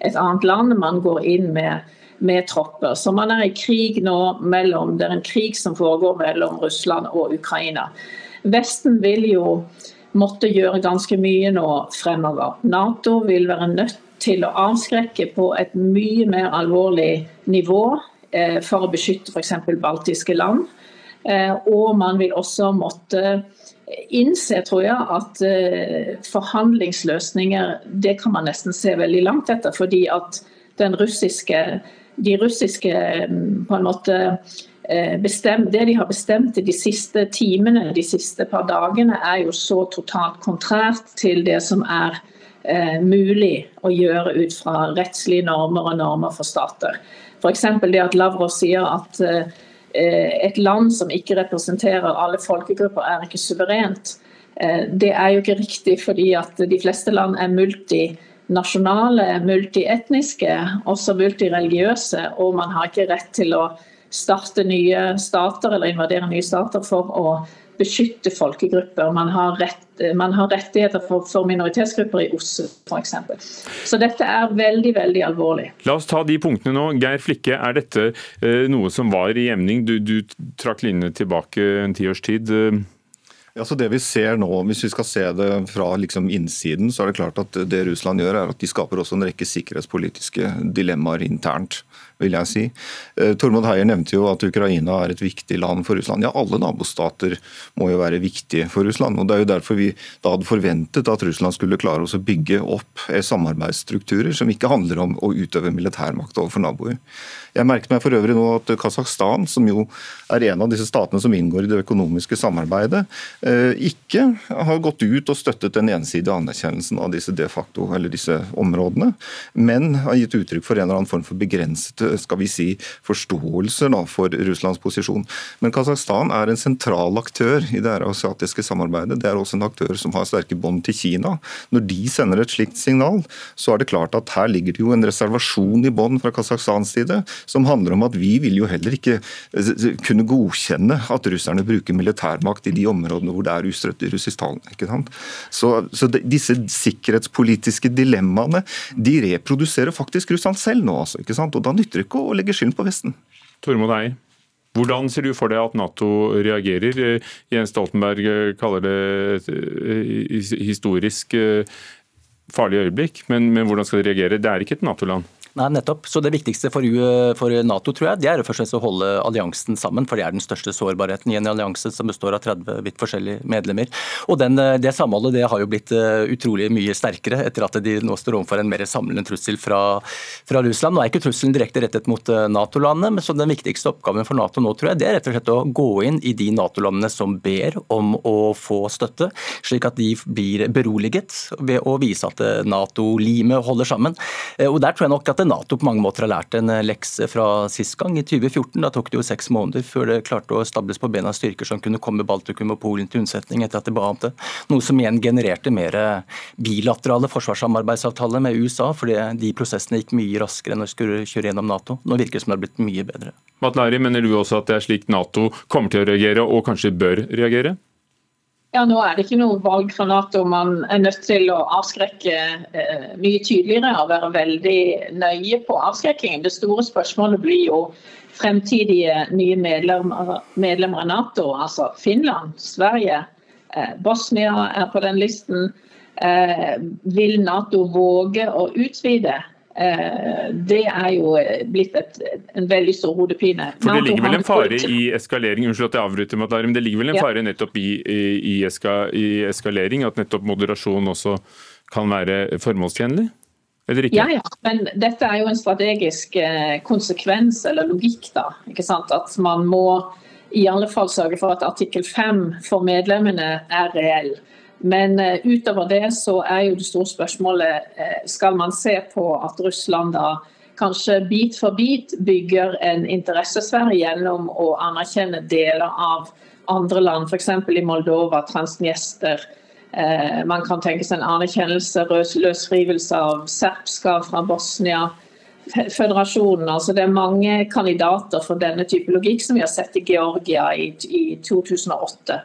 et annet land. Man går inn med, med tropper. Så man er i krig nå mellom Det er en krig som foregår mellom Russland og Ukraina. Vesten vil jo måtte gjøre ganske mye nå fremover. Nato vil være nødt til å avskrekke på et mye mer alvorlig nivå for å beskytte f.eks. baltiske land. Og man vil også måtte innse, tror jeg, at forhandlingsløsninger det kan man nesten se veldig langt etter. fordi at den russiske, de russiske mm, på en måte Bestemt, det de har bestemt de siste timene, de siste par dagene, er jo så totalt kontrært til det som er eh, mulig å gjøre ut fra rettslige normer og normer for stater. F.eks. det at Lavrov sier at eh, et land som ikke representerer alle folkegrupper, er ikke suverent. Eh, det er jo ikke riktig, fordi at de fleste land er multinasjonale, multietniske, også multireligiøse, og man har ikke rett til å starte nye stater eller invadere nye stater for å beskytte folkegrupper. Man har, rett, man har rettigheter for, for, minoritetsgrupper i OSSE f.eks. Så dette er veldig veldig alvorlig. La oss ta de punktene nå. Geir Flikke, er dette eh, noe som var i emning? Du, du trakk linjene tilbake en tiårs tid. Ja, så det vi ser nå, Hvis vi skal se det fra liksom innsiden, så er det klart at det Russland gjør, er at de skaper også en rekke sikkerhetspolitiske dilemmaer internt vil jeg si. Eh, Tormod Heier nevnte jo at Ukraina er et viktig land for Russland. Ja, alle nabostater må jo være viktige for Russland. og Det er jo derfor vi da hadde forventet at Russland skulle klare å bygge opp eh, samarbeidsstrukturer som ikke handler om å utøve militærmakt overfor naboer. Jeg merket meg for øvrig nå at Kasakhstan, som jo er en av disse statene som inngår i det økonomiske samarbeidet, eh, ikke har gått ut og støttet den ensidige anerkjennelsen av disse de facto, eller disse områdene, men har gitt uttrykk for en eller annen form for begrenset skal vi si, forståelse da, for Russlands posisjon. Men Kasakhstan er en sentral aktør i det asiatiske samarbeidet. Det er også en aktør som har sterke bånd til Kina. Når de sender et slikt signal, så er det klart at her ligger det jo en reservasjon i bånd fra Kasakhstans side, som handler om at vi vil jo heller ikke eh, kunne godkjenne at russerne bruker militærmakt i de områdene hvor det er ustrøtt russisktalende. Så, så disse sikkerhetspolitiske dilemmaene de reproduserer faktisk Russland selv nå. Altså, ikke sant? Og Da nytter ikke å legge skylden på Vesten. Tormod Eier. Hvordan ser du for deg at Nato reagerer? Jens Stoltenberg kaller det et eh, historisk eh, farlig øyeblikk, men, men hvordan skal de reagere? Det er ikke et Nato-land? Nei, nettopp. Så Det viktigste for, for, Nato tror jeg, det er først og fremst å holde alliansen sammen. For det er den største sårbarheten i en allianse som består av 30 vidt forskjellige medlemmer. Og den, Det samholdet det har jo blitt eh, utrolig mye sterkere etter at de nå står overfor en mer samlende trussel fra, fra Russland. Nå er ikke trusselen direkte rettet mot eh, Nato-landene, men så den viktigste oppgaven for Nato nå tror jeg, det er rett og slett å gå inn i de Nato-landene som ber om å få støtte, slik at de blir beroliget ved å vise at eh, Nato-limet holder sammen. Og Der tror jeg nok at Nato på mange måter har lært en lekse fra sist gang, i 2014. Da tok det jo seks måneder før det klarte å stables på bena styrker som kunne komme Baltikum og Polen til unnsetning etter at de ba om det. Noe som igjen genererte mer bilaterale forsvarssamarbeidsavtaler med USA, fordi de prosessene gikk mye raskere enn å skulle kjøre gjennom Nato. Nå virker det som det har blitt mye bedre. Matlari, mener du også at det er slik Nato kommer til å reagere, og kanskje bør reagere? Ja, Nå er det ikke noe valg for Nato. Man er nødt til å avskrekke eh, mye tydeligere og være veldig nøye på avskrekkingen. Det store spørsmålet blir jo fremtidige nye medlemmer, medlemmer av Nato. Altså Finland, Sverige, eh, Bosnia er på den listen. Eh, vil Nato våge å utvide? Eh, det er jo blitt et, en veldig stor hodepine. For Det ligger vel en fare i eskalering unnskyld at jeg avbryter, men det ligger vel en fare nettopp i, i, eska, i eskalering? At nettopp moderasjon også kan være formålstjenlig? Eller ikke? Ja, ja, men dette er jo en strategisk eh, konsekvens eller logikk. da, ikke sant? At man må i alle fall sørge for at artikkel 5 for medlemmene er reell. Men uh, utover det så er jo det store spørsmålet uh, skal man se på at Russland da kanskje bit for bit bygger en interessesfære gjennom å anerkjenne deler av andre land, f.eks. i Moldova, Transnjester. Uh, man kan tenke seg en anerkjennelse, løsrivelse av serbska fra Bosnia. Føderasjonen, altså Det er mange kandidater for denne type logikk som vi har sett i Georgia i 2008.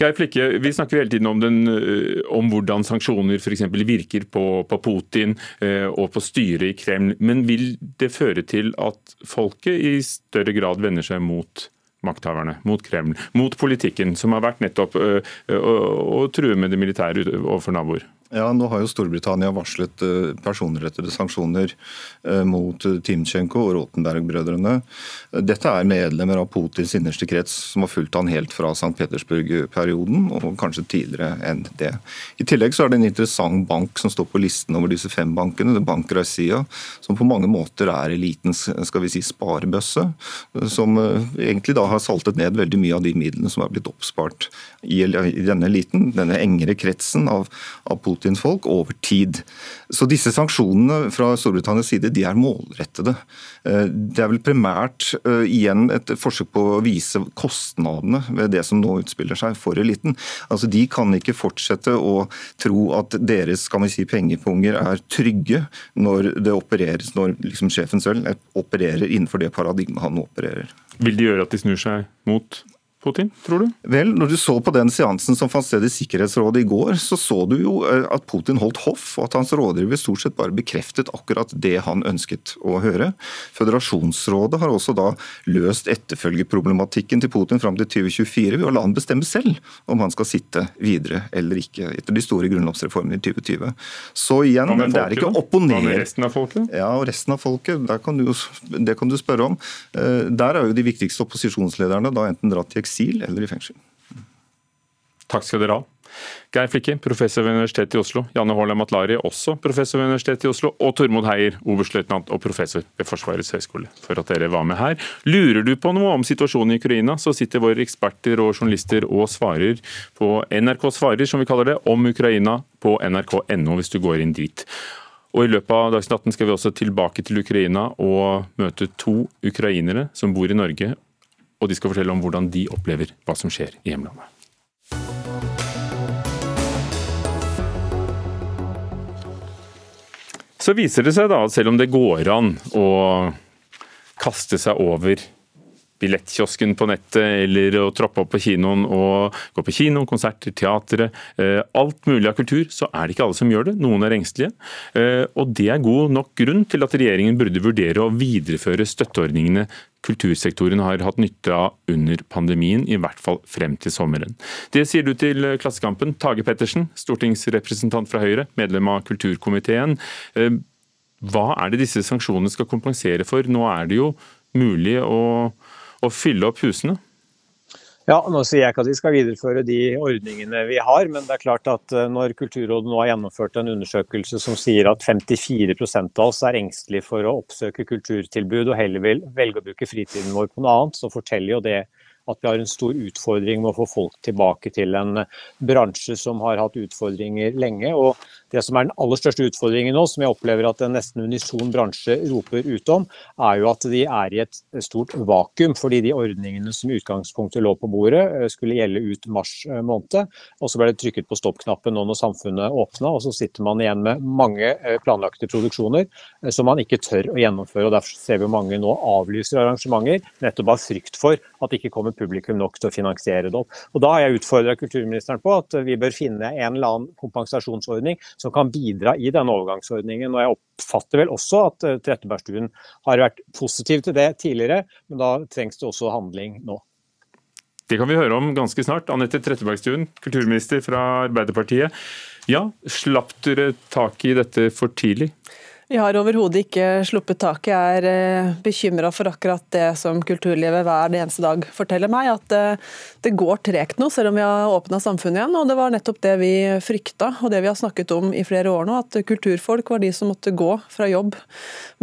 Geir Flikke, Vi snakker hele tiden om, den, eh, om hvordan sanksjoner f.eks. virker på, på, Putin eh, og på styret i Kreml. Men vil det føre til at folket i større grad vender seg mot makthaverne, mot Kreml, mot politikken, som har vært nettopp å true med det militære overfor naboer? Ja, Nå har jo Storbritannia varslet eh, personrettede sanksjoner eh, mot eh, Timchenko og Rotenberg-brødrene. Dette er medlemmer av Putins innerste krets, som har fulgt han helt fra St. Petersburg-perioden, og kanskje tidligere enn det. I tillegg så er det en interessant bank som står på listen over disse fem bankene, det Bank Raisia, som på mange måter er elitens skal vi si, sparebøsse, som egentlig da har saltet ned veldig mye av de midlene som er blitt oppspart i denne eliten, denne engere kretsen av, av Putin Putin-folk over tid. Så disse sanksjonene fra Storbritannias side de er målrettede. Eh, det er vel primært uh, igjen et forsøk på å vise kostnadene ved det som nå utspiller seg for eliten. Altså, De kan ikke fortsette å tro at deres skal vi si, pengepunger er trygge når det opereres, når liksom sjefen selv opererer innenfor det paradigmet han opererer. Vil de gjøre at de snur seg mot Putin, tror du? Vel, når du så på den seansen som fant sted i Sikkerhetsrådet i går, så så du jo eh, at Putin holdt hoff, og at hans rådgiver stort sett bare bekreftet akkurat det han ønsket å høre. Føderasjonsrådet har også da løst etterfølgeproblematikken til Putin fram til 2024 ved å la han bestemme selv om han skal sitte videre eller ikke, etter de store grunnlovsreformene i 2020. Så igjen, det er ikke å opponere. Hva med resten av folket? Ja, og resten av folket, kan du, det kan du spørre om. Eh, der er jo de viktigste opposisjonslederne da enten dratt til eksil eller i fengsel. Takk skal dere ha. Geir Flikke, professor ved Universitetet i Oslo. Janne Haaland Matlari, også professor ved Universitetet i Oslo. Og Tormod Heier, oberstløytnant og professor ved Forsvarets høgskole, for at dere var med her. Lurer du på noe om situasjonen i Ukraina, så sitter våre eksperter og journalister og svarer på NRK Svarer, som vi kaller det, om Ukraina på nrk.no, hvis du går inn dit. Og I løpet av Dagsnytt 18 skal vi også tilbake til Ukraina og møte to ukrainere som bor i Norge og de skal fortelle om hvordan de opplever hva som skjer i hjemlandet. Så viser det seg da at selv om det går an å kaste seg over billettkiosken på nettet eller å troppe opp på kinoen og gå på kino, konserter, teatret. Eh, alt mulig av kultur, så er det ikke alle som gjør det. Noen er engstelige. Eh, og det er god nok grunn til at regjeringen burde vurdere å videreføre støtteordningene kultursektoren har hatt nytte av under pandemien, i hvert fall frem til sommeren. Det sier du til Klassekampen. Tage Pettersen, stortingsrepresentant fra Høyre, medlem av kulturkomiteen. Eh, hva er det disse sanksjonene skal kompensere for? Nå er det jo mulig å å fylle opp husene? Ja, nå sier jeg ikke at vi skal videreføre de ordningene vi har, men det er klart at eh, når Kulturrådet nå har gjennomført en undersøkelse som sier at 54% av oss er engstelige for å oppsøke kulturtilbud og heller vil velge å bruke fritiden vår på noe annet, så forteller jo det at vi har en stor utfordring med å få folk tilbake til en bransje som har hatt utfordringer lenge. og Det som er den aller største utfordringen nå, som jeg opplever at en nesten unison bransje roper ut om, er jo at de er i et stort vakuum. Fordi de ordningene som i utgangspunktet lå på bordet, eh, skulle gjelde ut mars eh, måned. Og så ble det trykket på stoppknappen nå når samfunnet åpna, og så sitter man igjen med mange eh, planlagte produksjoner som man ikke tør å gjennomføre. og Derfor ser vi mange nå avlyser arrangementer, nettopp av frykt for at det ikke kommer publikum nok til å finansiere det opp. Og Da har jeg utfordra kulturministeren på at vi bør finne en eller annen kompensasjonsordning som kan bidra i denne overgangsordningen. Og Jeg oppfatter vel også at eh, Trettebergstuen har vært positiv til det tidligere, men da trengs det også handling nå. Det kan vi høre om ganske snart. Anette Trettebergstuen, kulturminister fra Arbeiderpartiet. Ja, slapp dere tak i dette for tidlig? Vi har overhodet ikke sluppet taket. Jeg er eh, bekymra for akkurat det som kulturlivet hver eneste dag forteller meg, at eh, det går tregt nå, selv om vi har åpna samfunnet igjen. Og det var nettopp det vi frykta, og det vi har snakket om i flere år nå, at kulturfolk var de som måtte gå fra jobb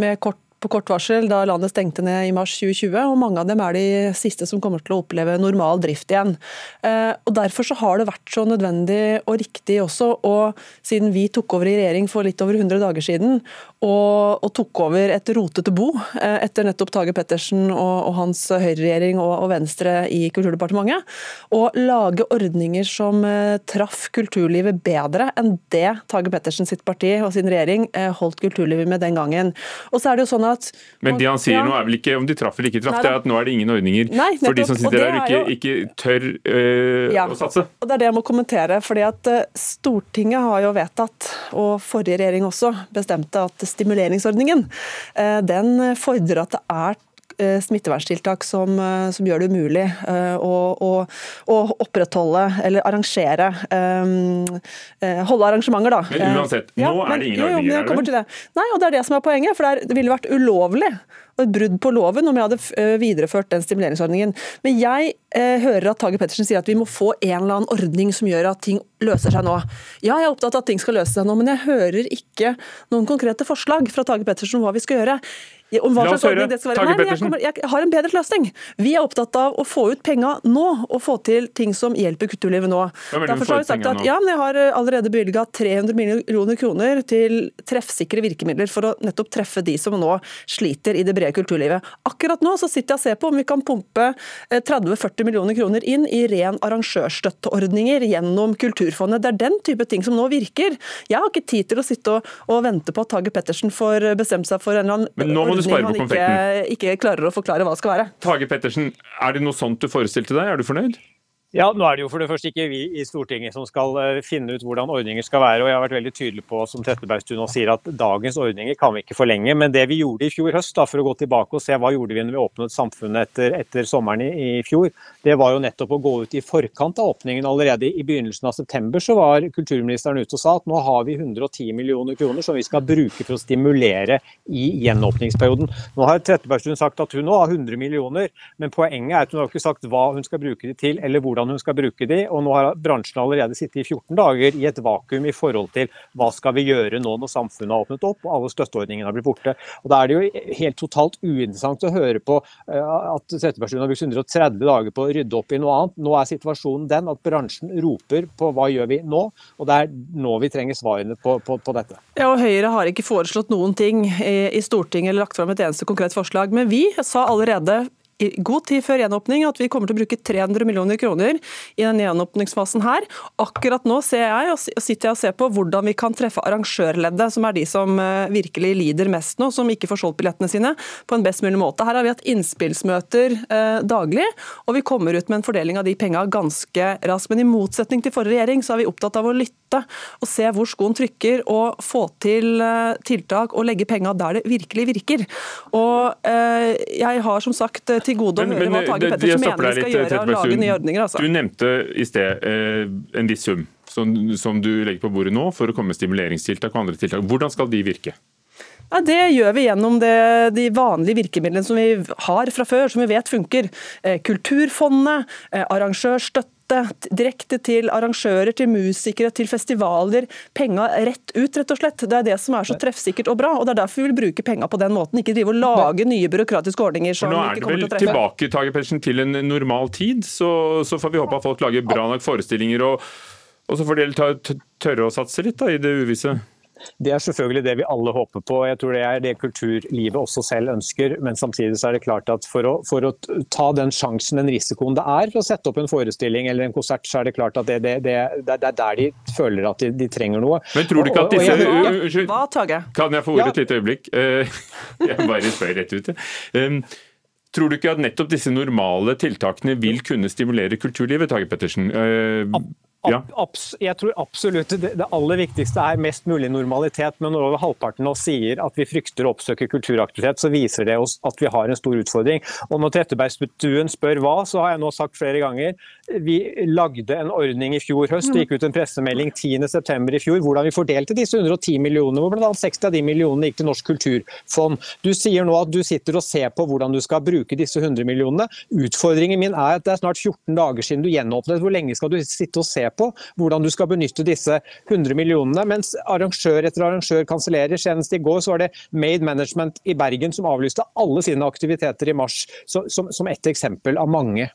med kort på kort varsel da landet stengte ned i mars 2020, og mange av dem er de siste som kommer til å oppleve normal drift igjen. Eh, og Derfor så har det vært så nødvendig og riktig også, og siden vi tok over i regjering for litt over 100 dager siden, og, og tok over et rotete bo eh, etter nettopp Tage Pettersen og, og hans høyreregjering og, og Venstre i Kulturdepartementet, og lage ordninger som eh, traff kulturlivet bedre enn det Tage Pettersen sitt parti og sin regjering holdt kulturlivet med den gangen. Og så er det jo sånn at... Men det han sier ja. nå er vel ikke om de traff eller ikke traff, det er at nå er det ingen ordninger Nei, nettopp, for de som sitter der og ikke, ikke tør øh, ja, å satse. Og Det er det jeg må kommentere. fordi at øh, Stortinget har jo vedtatt, og forrige regjering også, bestemte at stimuleringsordningen øh, den fordrer at det er smitteverntiltak som, eh, som gjør det umulig å, å, å, opprettholde eller arrangere Holde arrangementer, da. Men uansett, nå ja, er det ingen ordninger? Jo, Nei, og det er det som er poenget. For det ville vært ulovlig et brudd på loven om jeg hadde videreført den stimuleringsordningen. Men jeg eh, hører at Tage Pettersen sier at vi må få en eller annen ordning som gjør at ting løser seg nå. Ja, jeg er opptatt av at ting skal løse seg nå, men jeg hører ikke noen konkrete forslag fra Tage Pettersen om hva vi skal gjøre. Om hva slags ordning det skal være. Nei, jeg, kommer, jeg, har en bedre løsning. Vi er opptatt av å få ut penga nå, og få til ting som hjelper kulturlivet nå. Derfor har vi sagt at ja, men Jeg har allerede bevilga 300 millioner kroner til treffsikre virkemidler for å nettopp treffe de som nå sliter i det brede kulturlivet. Akkurat nå så sitter jeg og ser på om vi kan pumpe 30-40 eh, millioner kroner inn i ren arrangørstøtteordninger gjennom Kulturfondet. Det er den type ting som nå virker. Jeg har ikke tid til å sitte og, og vente på at Tage Pettersen får bestemt seg for en eller annen på konfekten. Ikke, ikke klarer å forklare hva det skal være. Tage Pettersen, er det noe sånt du forestilte deg? Er du fornøyd? Ja, nå er det jo for det første ikke vi i Stortinget som skal eh, finne ut hvordan ordninger skal være. og Jeg har vært veldig tydelig på som Trettebergstuen sier, at dagens ordninger kan vi ikke forlenge. Men det vi gjorde i fjor høst, da, for å gå tilbake og se hva gjorde vi når vi åpnet samfunnet etter, etter sommeren i, i, fjor, det var jo nettopp å gå ut i forkant av åpningen. Allerede i begynnelsen av september så var kulturministeren ute og sa at nå har vi 110 millioner kroner som vi skal bruke for å stimulere i gjenåpningsperioden. Nå har Trettebergstuen sagt at hun nå har 100 millioner, men poenget er at hun har ikke sagt hva hun skal bruke det til, eller hvordan hvordan hun skal bruke de, og nå har bransjen allerede sittet i 14 dager i et vakuum i forhold til hva skal vi gjøre nå når samfunnet har åpnet opp og alle støtteordningene har blitt borte. Og Da er det jo helt totalt uinteressant å høre på eh, at Trettebergstuen har brukt 130 dager på å rydde opp i noe annet. Nå er situasjonen den at bransjen roper på hva gjør vi nå, og det er nå vi trenger svarene på, på, på dette. Ja, og Høyre har ikke foreslått noen ting i Stortinget eller lagt fram et eneste konkret forslag. Men vi sa allerede i god tid før gjenåpning at vi kommer til å bruke 300 millioner kroner i den gjenåpningsfasen her. Akkurat nå ser jeg og sitter jeg og ser på hvordan vi kan treffe arrangørleddet, som er de som eh, virkelig lider mest nå, som ikke får solgt billettene sine, på en best mulig måte. Her har vi hatt innspillsmøter eh, daglig, og vi kommer ut med en fordeling av de penga ganske raskt. Men i motsetning til forrige regjering, så er vi opptatt av å lytte og se hvor skoen trykker, og få til eh, tiltak og legge penga der det virkelig virker. Og eh, jeg har som sagt til gode å høre hva Tage Pettersen mener vi skal gjøre og lage nye ordninger. Altså. Du nevnte i sted eh, en viss sum som, som, du legger på bordet nå for å komme med stimuleringstiltak og andre tiltak. Hvordan skal de virke? Ja, det gjør vi gjennom det, de vanlige virkemidlene som vi har fra før, som vi vet funker. Eh, Kulturfondet, eh, arrangørstøtte støtte direkte til arrangører, til musikere, til festivaler. Penga rett ut, rett og slett. Det er det som er så treffsikkert og bra. og Det er derfor vi vil bruke penga på den måten, ikke drive og lage nye byråkratiske ordninger som ikke kommer til å treffe. Nå er det vel tilbake til en normal tid, så, så, får vi håpe at folk lager bra nok forestillinger. og, og så får de tørre å satse litt da, i det uvisse. Det er selvfølgelig det vi alle håper på. Jeg tror det er det kulturlivet også selv ønsker. Men samtidig så er det klart at for å, for å ta den sjansen, den risikoen det er for å sette opp en forestilling eller en konsert, så er det klart at det, det, det, det er der de føler at de, de, trenger noe. Men tror du ikke at disse Unnskyld, Tage? Kan jeg få ordet et lite øyeblikk? Eh, jeg bare spør rett ut. Tror du ikke at nettopp disse normale tiltakene vil kunne stimulere kulturlivet, Tage Pettersen? Ja. Jeg tror absolutt det, aller viktigste er mest mulig normalitet. Men når over halvparten av oss sier at vi frykter å oppsøke kulturaktivitet, så viser det oss at vi har en stor utfordring. Og når Trettebergstuen spør hva, så har jeg nå sagt flere ganger vi lagde en ordning i fjor høst. Det gikk ut en pressemelding 10.9. i fjor hvordan vi fordelte disse 110 millionene, hvor bl.a. 60 av de millionene gikk til Norsk kulturfond. Du sier nå at du sitter og ser på hvordan du skal bruke disse 100 millionene. Utfordringen min er at det er snart 14 dager siden du gjenåpnet. Hvor lenge skal du sitte og se på hvordan du skal benytte disse 100 millionene. Mens arrangør etter arrangør kansellerer. Senest i går så var det Made Management i Bergen som avlyste alle sine aktiviteter i mars, som, som ett eksempel av mange.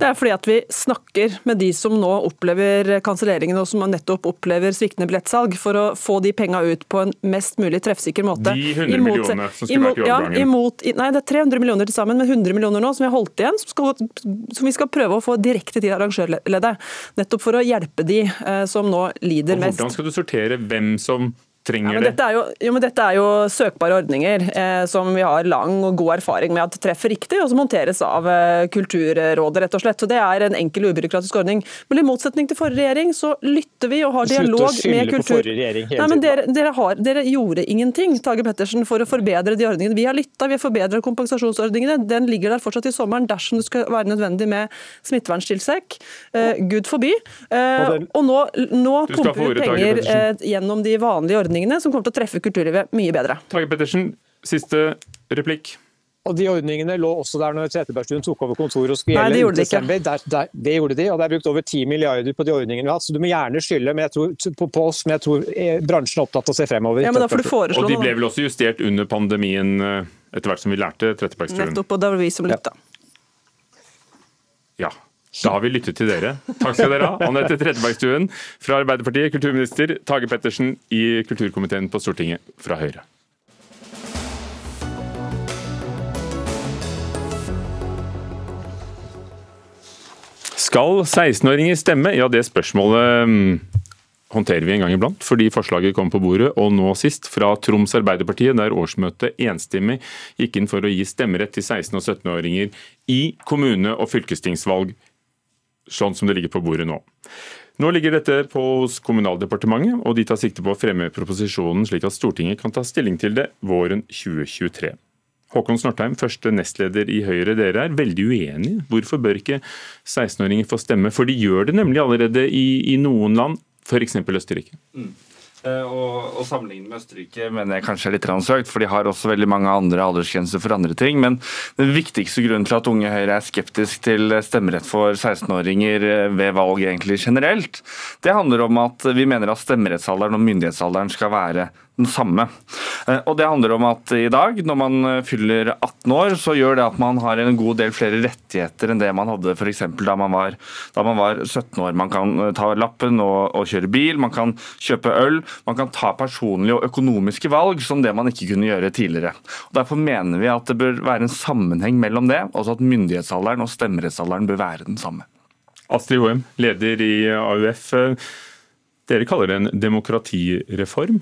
Det er fordi at vi snakker med de som nå opplever kanselleringen og som nettopp opplever sviktende billettsalg, for å få de penga ut på en mest mulig treffsikker måte. De 100 imot, millionene som skulle imot, vært i overgangen? Ja, imot, nei, det er 300 millioner til sammen, men 100 millioner nå som vi har holdt igjen, som, skal, som vi skal prøve å få direkte til arrangørleddet. Nettopp for å hjelpe de eh, som nå lider mest. Hvordan skal du sortere hvem som trenger ja, men dette, er jo, jo, men dette er jo søkbare ordninger eh, som vi har lang og god erfaring med at treffer riktig, og som håndteres av eh, Kulturrådet, rett og slett. Så Det er en enkel og ubyråkratisk ordning. Men i motsetning til forrige regjering, så lytter vi og har dialog med kultur... Nei, men dere, dere, har, dere, gjorde ingenting Tage Pettersen, for å forbedre de ordningene. Vi har lytta, vi har forbedret kompensasjonsordningene. Den ligger der fortsatt i sommeren dersom det skal være nødvendig med smitteverntilsek. Eh, Gud forby. Eh, og nå, nå pumper vi penger eh, gjennom de vanlige ordningene som kommer til å treffe kulturlivet mye bedre. Tage Pettersen, siste replikk. Og De ordningene lå også der når Trettebergstuen tok over kontoret og skulle gjelde Nei, det desember. Der, der, det gjorde de, og det er brukt over 10 milliarder på de ordningene vi har hatt. Så du må gjerne skylde tror, på, på, oss, men jeg tror eh, bransjen er opptatt av å se fremover. Ja, men da får du foreslå Og de ble vel også justert under pandemien eh, etter hvert som vi lærte Trettebergstuen? Nettopp, og det var vi som lytta. Ja. Da har vi lyttet til dere. Takk skal dere ha. Anette Trettebergstuen fra Arbeiderpartiet, kulturminister Tage Pettersen i kulturkomiteen på Stortinget fra Høyre. Skal 16-åringer stemme? Ja, det spørsmålet mm, håndterer vi en gang iblant, fordi forslaget kom på bordet, og nå sist fra Troms Arbeiderpartiet, der årsmøtet enstemmig gikk inn for å gi stemmerett til 16- og 17-åringer i kommune- og fylkestingsvalg, sånn som det ligger på bordet nå. Nå ligger dette på hos Kommunaldepartementet, og de tar sikte på å fremme proposisjonen slik at Stortinget kan ta stilling til det våren 2023. Håkon Snortheim, første nestleder i Høyre, dere er veldig uenige. Hvorfor bør ikke 16-åringer få stemme? For de gjør det nemlig allerede i, i noen land, f.eks. Østerrike. Mm. Og, og Sammenlignet med Østerrike mener jeg kanskje er litt søkt, for de har også veldig mange andre aldersgrenser for andre ting. Men den viktigste grunnen til at Unge Høyre er skeptisk til stemmerett for 16-åringer eh, ved valg egentlig generelt, det handler om at vi mener at stemmerettsalderen og myndighetsalderen skal være den samme. Eh, og Det handler om at i dag, når man eh, fyller 18 år, så gjør det at man har en god del flere rettigheter enn det man hadde f.eks. Da, man var, da man var 17 år. Man kan eh, ta lappen og, og, kjøre bil, man kan kjøpe øl, man kan ta personlige og økonomiske valg som det man ikke kunne gjøre tidligere. Og Derfor mener vi at det bør være en sammenheng mellom det, altså at myndighetsalderen og stemmerettsalderen bør være den samme. Astrid Hoem, leder i AUF. Dere kaller det en demokratireform.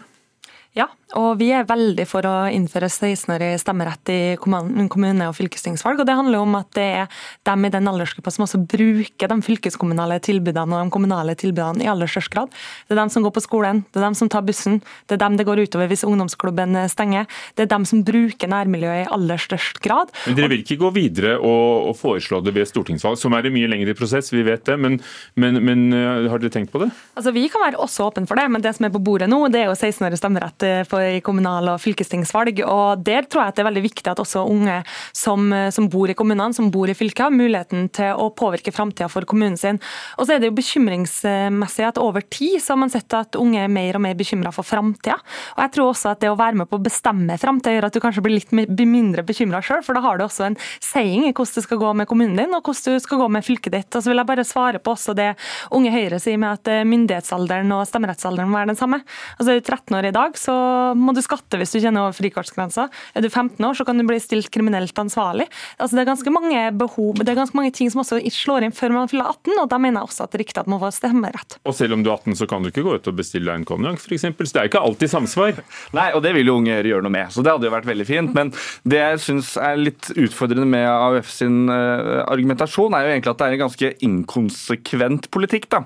Ja, og vi er veldig for å innføre 16-årig stemmerett i kommune- og fylkestingsvalg. og Det handler om at det er dem i den aldersgruppa som også bruker de fylkeskommunale tilbudene og de kommunale tilbudene i aller størst grad. Det er dem som går på skolen, det er dem som tar bussen, det er dem det går utover hvis ungdomsklubben stenger. Det er dem som bruker nærmiljøet i aller størst grad. Men Dere vil ikke gå videre og, og foreslå det ved stortingsvalg, som er en mye lengre prosess, vi vet det. Men, men, men eh, har dere tenkt på det? Altså, Vi kan være også åpne for det, men det som er på bordet nå, det er jo 16-årig stemmerett for i kommunal- og fylkestingsvalg. og Der tror jeg det er veldig viktig at også unge som, som bor i kommunene, som bor i fylket, har muligheten til å påvirke framtida for kommunen sin. Og så er det jo bekymringsmessig at over tid så har man sett at unge er mer og mer bekymra for framtida. Og jeg tror også at det å være med på å bestemme framtida gjør at du kanskje blir litt mindre bekymra sjøl, for da har du også en saying i hvordan det skal gå med kommunen din, og hvordan du skal gå med fylket ditt. Og så vil jeg bare svare på også det Unge Høyre sier med at myndighetsalderen og stemmerettsalderen må være den samme. Altså er du 13 år i dag, så må du skatte hvis du kjenner over frikortsgrensa. Er du 15 år, så kan du bli stilt kriminelt ansvarlig. Altså, det er ganske mange behov, det er ganske mange ting som også slår inn før man fyller 18, og da mener jeg også at det er riktig at man får stemmerett. Og selv om du er 18, så kan du ikke gå ut og bestille en konjakk, f.eks. Så det er ikke alltid samsvar. Nei, og det vil jo unge gjøre noe med, så det hadde jo vært veldig fint. Men det jeg syns er litt utfordrende med AUF sin uh, argumentasjon, er jo egentlig at det er en ganske inkonsekvent politikk, da.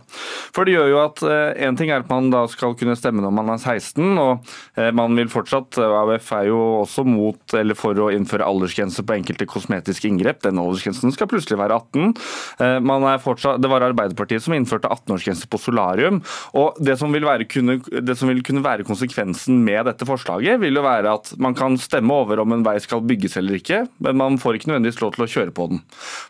For det gjør jo at én uh, ting er at man da skal kunne stemme når man er 16, og man vil fortsatt AUF er jo også mot eller for å innføre aldersgrense på enkelte kosmetiske inngrep. Den aldersgrensen skal plutselig være 18. Eh, fortsatt, det var Arbeiderpartiet som innførte 18-årsgrense på solarium. og det som, kunne, det som, vil kunne, være konsekvensen med dette forslaget, vil jo være at man kan stemme over om en vei skal bygges eller ikke, men man får ikke nødvendigvis lov til å kjøre på den.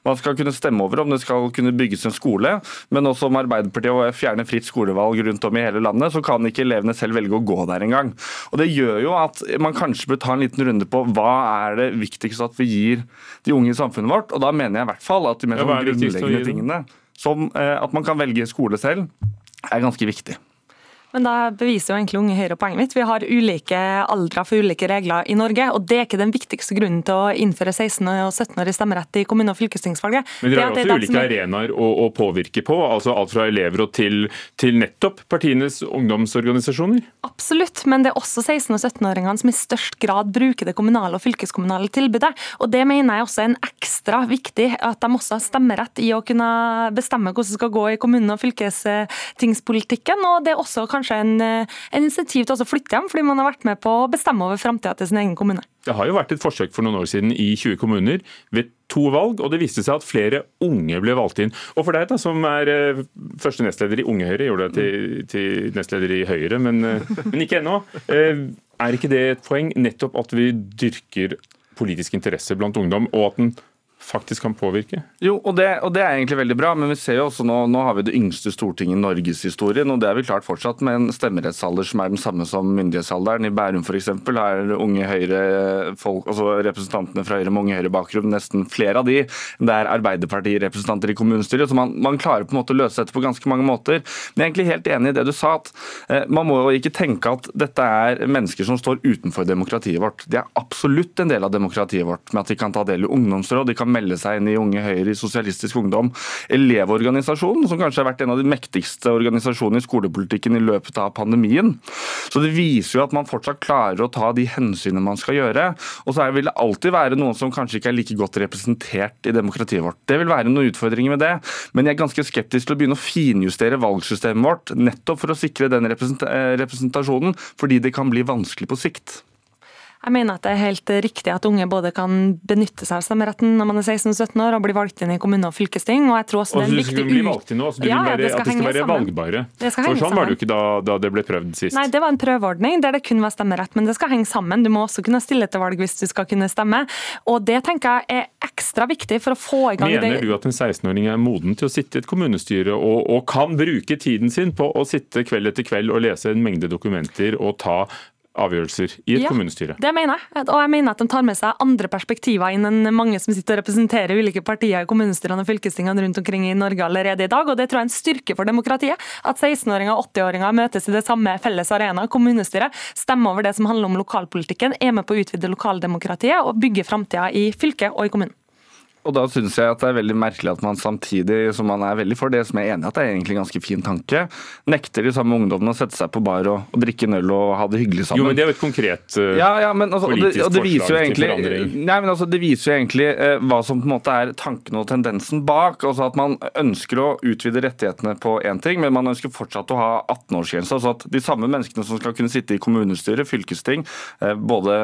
Man skal kunne stemme over om det skal kunne bygges en skole, men også om Arbeiderpartiet og fjerner fritt skolevalg rundt om i hele landet, så kan ikke elevene selv velge å gå der engang. Og Det gjør jo at man kanskje bør ta en liten runde på hva er det viktigste at vi gir de unge i samfunnet vårt. Og da mener jeg i hvert fall at de mer ja, grunnleggende tingene, som eh, at man kan velge skole selv, er ganske viktig. Men da beviser jo egentlig Unge Høyre poenget mitt. Vi har ulike aldre for ulike regler i Norge, og det er ikke den viktigste grunnen til å innføre 16- og 17-årig stemmerett i kommune- og fylkestingsvalget. Men dere har også ulike som... arenaer å, å, påvirke på, altså alt fra elever og til, til nettopp partienes ungdomsorganisasjoner? Absolutt, men det er også 16- og 17-åringene som i størst grad bruker det kommunale og fylkeskommunale tilbudet. Og det mener jeg også er en ekstra viktig, at de også har stemmerett i å kunne bestemme hvordan det skal gå i kommune- og fylkestingspolitikken. og det er også kanskje kanskje en, eh, en insentiv til å flytte hjem, fordi man har vært med på å bestemme over framtida til sin egen kommune. Det har jo vært et forsøk for noen år siden i 20 kommuner ved to valg, og det viste seg at flere unge ble valgt inn. Og for deg da, som er eh, første nestleder i Unge Høyre, gjorde deg til, til nestleder i Høyre, men, eh, men ikke ennå. Er ikke det et poeng nettopp at vi dyrker politisk interesse blant ungdom, og at den faktisk kan påvirke? Jo, og det, og det, er egentlig veldig bra, men vi ser jo også nå, nå har vi det yngste stortinget i norgeshistorien. Og det er vi klart fortsatt med en stemmerettsalder som er den samme som myndighetsalderen. I Bærum f.eks. er unge høyre folk, altså representantene fra Høyre med unge høyre-bakgrunn, nesten flere av de. Det er Arbeiderpartirepresentanter i kommunestyret. Så man, man, klarer på en måte å løse dette på ganske mange måter. Men jeg er egentlig helt enig i det du sa, at eh, man må jo ikke tenke at dette er mennesker som står utenfor demokratiet vårt. De er absolutt en del av demokratiet vårt med at de kan ta del i ungdomsråd. de kan melde seg inn i Unge Høyre, i Sosialistisk Ungdom. Elevorganisasjonen, som kanskje har vært en av de mektigste organisasjonene i skolepolitikken i løpet av pandemien. Så det viser jo at man fortsatt klarer å ta de hensynene man skal gjøre. Og så vil det alltid være noen som kanskje ikke er like godt representert i demokratiet vårt. Det vil være noen utfordringer med det, men jeg er ganske skeptisk til å begynne å finjustere valgsystemet vårt, nettopp for å sikre den eh, representasjonen, fordi det kan bli vanskelig på sikt. Jeg mener at det er helt riktig at unge både kan benytte seg av stemmeretten når man er 16-17 år og bli valgt inn i kommune- og fylkesting. og jeg tror også og det er en viktig... Bli valgt inn altså, du ja, vil være, at de skal være sammen. valgbare. For sånn sammen. var det jo ikke da, da, det ble prøvd sist. Nei, det var en prøveordning der det kun var stemmerett, men det skal henge sammen. Du må også kunne stille til valg hvis du skal kunne stemme. Og det tenker jeg er ekstra viktig for å få i gang Mener det. du at en 16-åring er moden til å sitte i et kommunestyre og, og kan bruke tiden sin på å sitte kveld etter kveld og lese en mengde dokumenter og ta avgjørelser i et ja, kommunestyre. Det mener jeg. Og jeg mener at de tar med seg andre perspektiver inn enn mange som sitter og representerer ulike partier i kommunestyrene og fylkestingene rundt omkring i Norge allerede i dag. Og det tror jeg er en styrke for demokratiet. At 16-åringer og 80-åringer møtes i det samme felles arena, kommunestyret, stemmer over det som handler om lokalpolitikken, er med på å utvide lokaldemokratiet og bygge framtida i fylket og i kommunen. Og da syns jeg at det er veldig merkelig at man samtidig som man er veldig for det som jeg er enig i at det er egentlig en ganske fin tanke, nekter de samme ungdommene å sette seg på bar og, og drikke en øl og ha det hyggelig sammen. Jo, men det er jo et konkret uh, ja, ja, men, altså, politisk og det, og det forslag egentlig, til forandring. Nei, men altså, Det viser jo egentlig uh, hva som på en måte er tanken og tendensen bak. altså At man ønsker å utvide rettighetene på én ting, men man ønsker fortsatt å ha 18-årsgrense. Altså at de samme menneskene som skal kunne sitte i kommunestyret, fylkesting, uh, både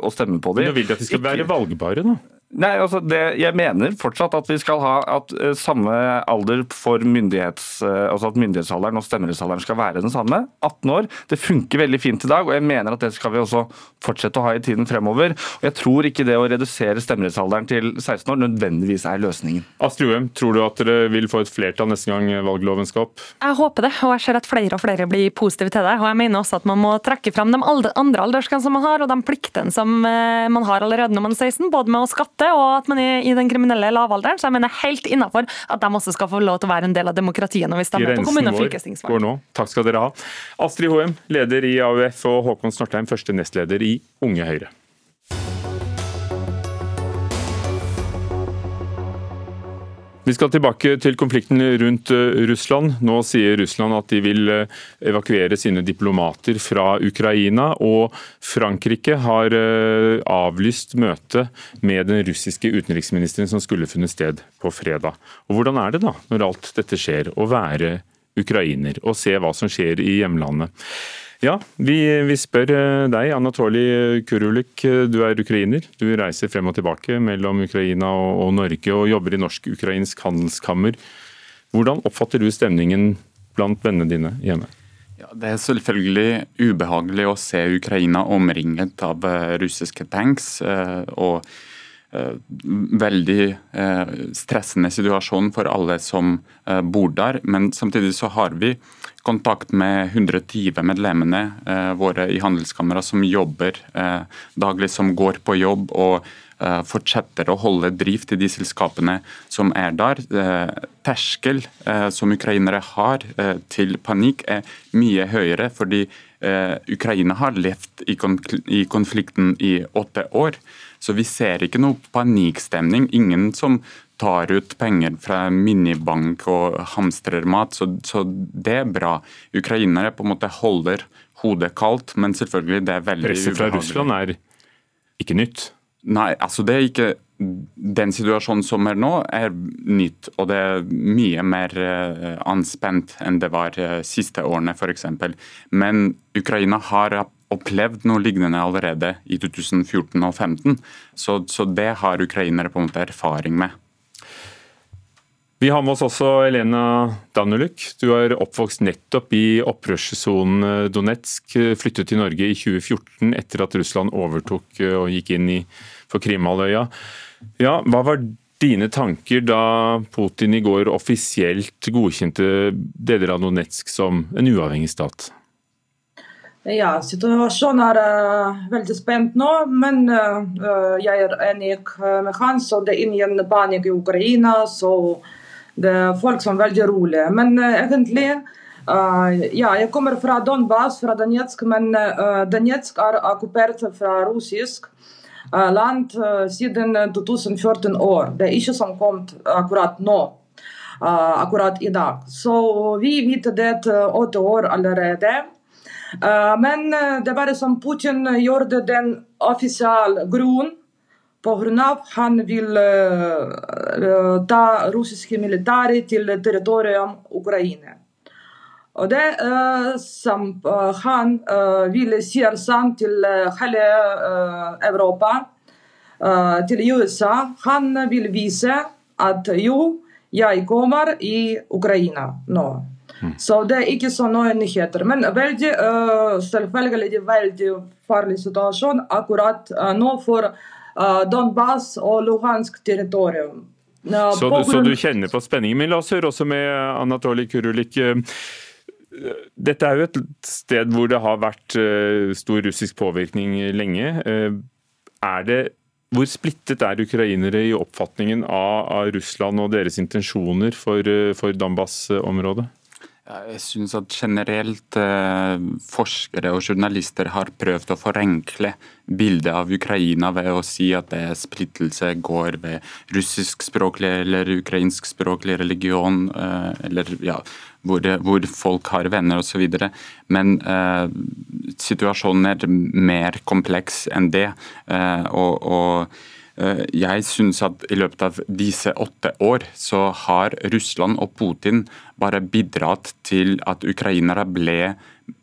å stemme på dem Men vil de at de skal ikke, være valgbare, da? Nei, altså det, Jeg mener fortsatt at vi skal ha at uh, samme alder for myndighets, uh, altså at myndighetsalderen og stemmerettsalderen skal være den samme. 18 år. Det funker veldig fint i dag, og jeg mener at det skal vi også fortsette å ha i tiden fremover. Og Jeg tror ikke det å redusere stemmerettsalderen til 16 år nødvendigvis er løsningen. Astrid Uem, tror du at dere vil få et flertall neste gang valgloven skal opp? Jeg håper det, og jeg ser at flere og flere blir positive til det. Og jeg mener også at man må trekke fram de andre aldersgrensene man har, og de pliktene som uh, man har allerede når man er 16, både med å skatte måte, og at man er i den kriminelle lavalderen. Så jeg mener helt innafor at de også skal få lov til å være en del av demokratiet når vi stemmer på kommune- og fylkestingsvalg. Går nå. Takk skal dere ha. Astrid Hoem, leder i AUF, og Håkon Snortheim, første nestleder i Unge Høyre. Vi skal tilbake til konflikten rundt eh, Russland. Nå sier Russland at de vil eh, evakuere sine diplomater fra Ukraina. Og Frankrike har eh, avlyst møte med den russiske utenriksministeren som skulle funnet sted på fredag. Og Hvordan er det da, når alt dette skjer, å være ukrainer og se hva som skjer i hjemlandet? Ja, vi, vi, spør eh, deg, Anatolij Kurulik. Du er ukrainer. Du reiser frem og tilbake mellom Ukraina og, og Norge og jobber i Norsk-ukrainsk handelskammer. Hvordan oppfatter du stemningen blant vennene dine hjemme? Ja, det er selvfølgelig ubehagelig å se Ukraina omringet av eh, russiske tanks. Eh, og veldig stressende situasjon for alle som bor der. Men samtidig så har vi kontakt med 120 medlemmene eh, våre i handelskammeret som jobber eh, daglig, som går på jobb og eh, fortsetter å holde drift i de selskapene som er der. Terskel som ukrainere har til panikk er mye høyere, fordi Ukraina har levd i, i konflikten i åtte år. Så vi ser ikke noe panikkstemning. Ingen som tar ut penger fra minibank og hamstrer mat, så, så det er bra. Ukrainere på en måte holder hodet kaldt, men selvfølgelig det er veldig Presset fra Russland er ikke nytt? Nei, altså det er ikke den situasjonen som er nå, er nytt. Og det er mye mer uh, anspent enn det var de siste årene, f.eks. Men Ukraina har opplevd noe lignende allerede i 2014 og 2015, så, så det har ukrainere på en måte erfaring med. Vi har med oss også Elena Danuluk. Du er oppvokst nettopp i opprørssonen Donetsk. Flyttet til Norge i 2014 etter at Russland overtok og gikk inn i, for Krimhalvøya. Ja, hva var dine tanker da Putin i går offisielt godkjente deler av Donetsk som en uavhengig stat? Ja, situasjonen er uh, veldig spent nå, men uh, jeg er enig med Hans. og Det er ingen panikk i Ukraina. så det er folk som er veldig rolige. Men uh, egentlig uh, Ja, jeg kommer fra Donbas, fra Donetsk, men uh, Donetsk er okkupert fra russisk land siden 2014 år. Det er ikke som kom akkurat nå. akkurat i dag. Så vi vet det åtte år allerede. men det bare som Putin gjorde den offisielle grunnen Pga. han vil uh, ta russiske militære til territorium Ukraina. Og det uh, som uh, han vil si sant til hele Europa, til USA. Han vil vise at jo, jeg kommer i Ukraina nå. Mm. Så det er ikke så noen nyheter. Men veldig, selvfølgelig veldig farlig situasjon akkurat nå for Eh, Donbas og Luhansk territorium. Så du, så du, kjenner på spenningen. Men la oss høre også med Anatolij Kurulik. Eh, dette er jo et sted hvor det har vært eh, stor russisk påvirkning lenge. Er det, hvor splittet er ukrainere i oppfatningen av, av Russland og deres intensjoner for, for Donbas-området? Jeg synes at generelt eh, forskere og journalister har prøvd å forenkle bildet av Ukraina ved å si at det er splittelse går ved russiskspråklig eller ukrainskspråklig religion, eh, eller ja, hvor, hvor, folk har venner osv. Men eh, situasjonen er mer kompleks enn det. Eh, og, og jeg syns at i løpet av disse åtte år så har Russland og Putin bare bidratt til at ukrainere ble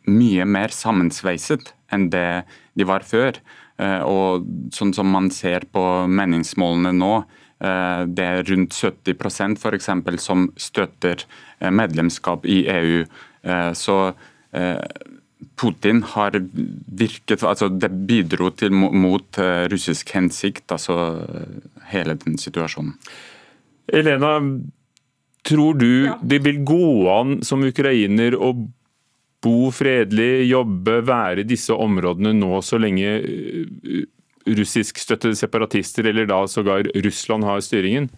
mye mer sammensveiset enn det de var før. Eh, og sånn som man ser på meningsmålene nå, eh, det er rundt 70% f.eks. som støtter medlemskap i EU. Så Putin har virket altså Det bidro til mot uh, russisk hensikt, altså uh, hele den situasjonen. Elena, tror du ja. det vil gå an som ukrainer å bo fredelig, jobbe, være i disse områdene nå så lenge uh, russiskstøttede separatister, eller da sågar Russland, har styringen?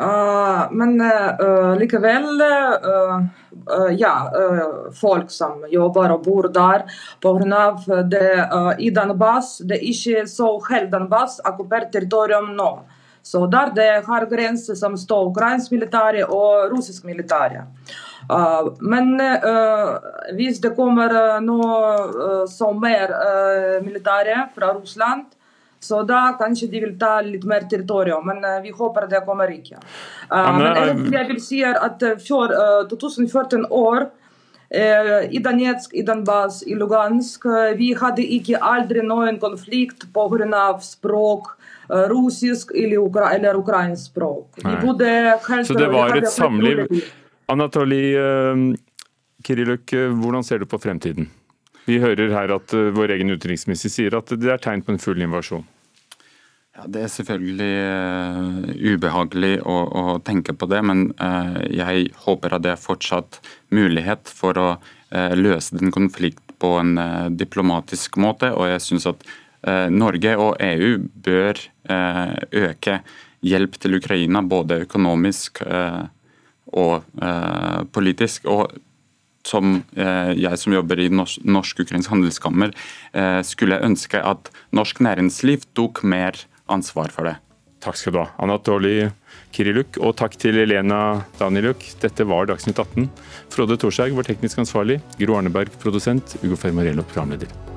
Uh, men uh, likevel uh, Ja, folk som jobber og bor der pga. det i Donbass Det er ikke så helt Donbass okkupert territorium nå. Så der det har grenser som står ukrainsk militære og russisk militære. men hvis det kommer noe som mer militære fra Russland så da kanskje de vil ta litt mer territorium, men uh, vi håper det kommer ikke. Uh, men jeg vil si at før 2014 år i Donetsk, i Donbas, i Lugansk vi hadde ikke aldri noen konflikt pga. språk, russisk eller, ukra eller ukrainsk språk. Så det var et samliv. Anatolij Kirilluk, hvordan ser du på fremtiden? Vi hører her at vår egen utenriksminister sier at det er tegn på en full invasjon. Ja, det er selvfølgelig uh, ubehagelig å, å, tenke på det, men uh, jeg håper at det er fortsatt mulighet for å løse den konflikten på en diplomatisk måte. Og jeg syns at Norge og EU bør øke hjelp til Ukraina, både økonomisk og politisk. og som eh, jeg som jobber i Norsk-ukrainsk handelskammer, eh, skulle ønske at norsk næringsliv tok mer ansvar for det. Takk skal du ha, Anatoly Kiriluk, og takk til Elena Daniluk. Dette var Dagsnytt 18. Frode Thorshaug var teknisk ansvarlig, Gro Arneberg produsent, Ugo Fermarello programleder.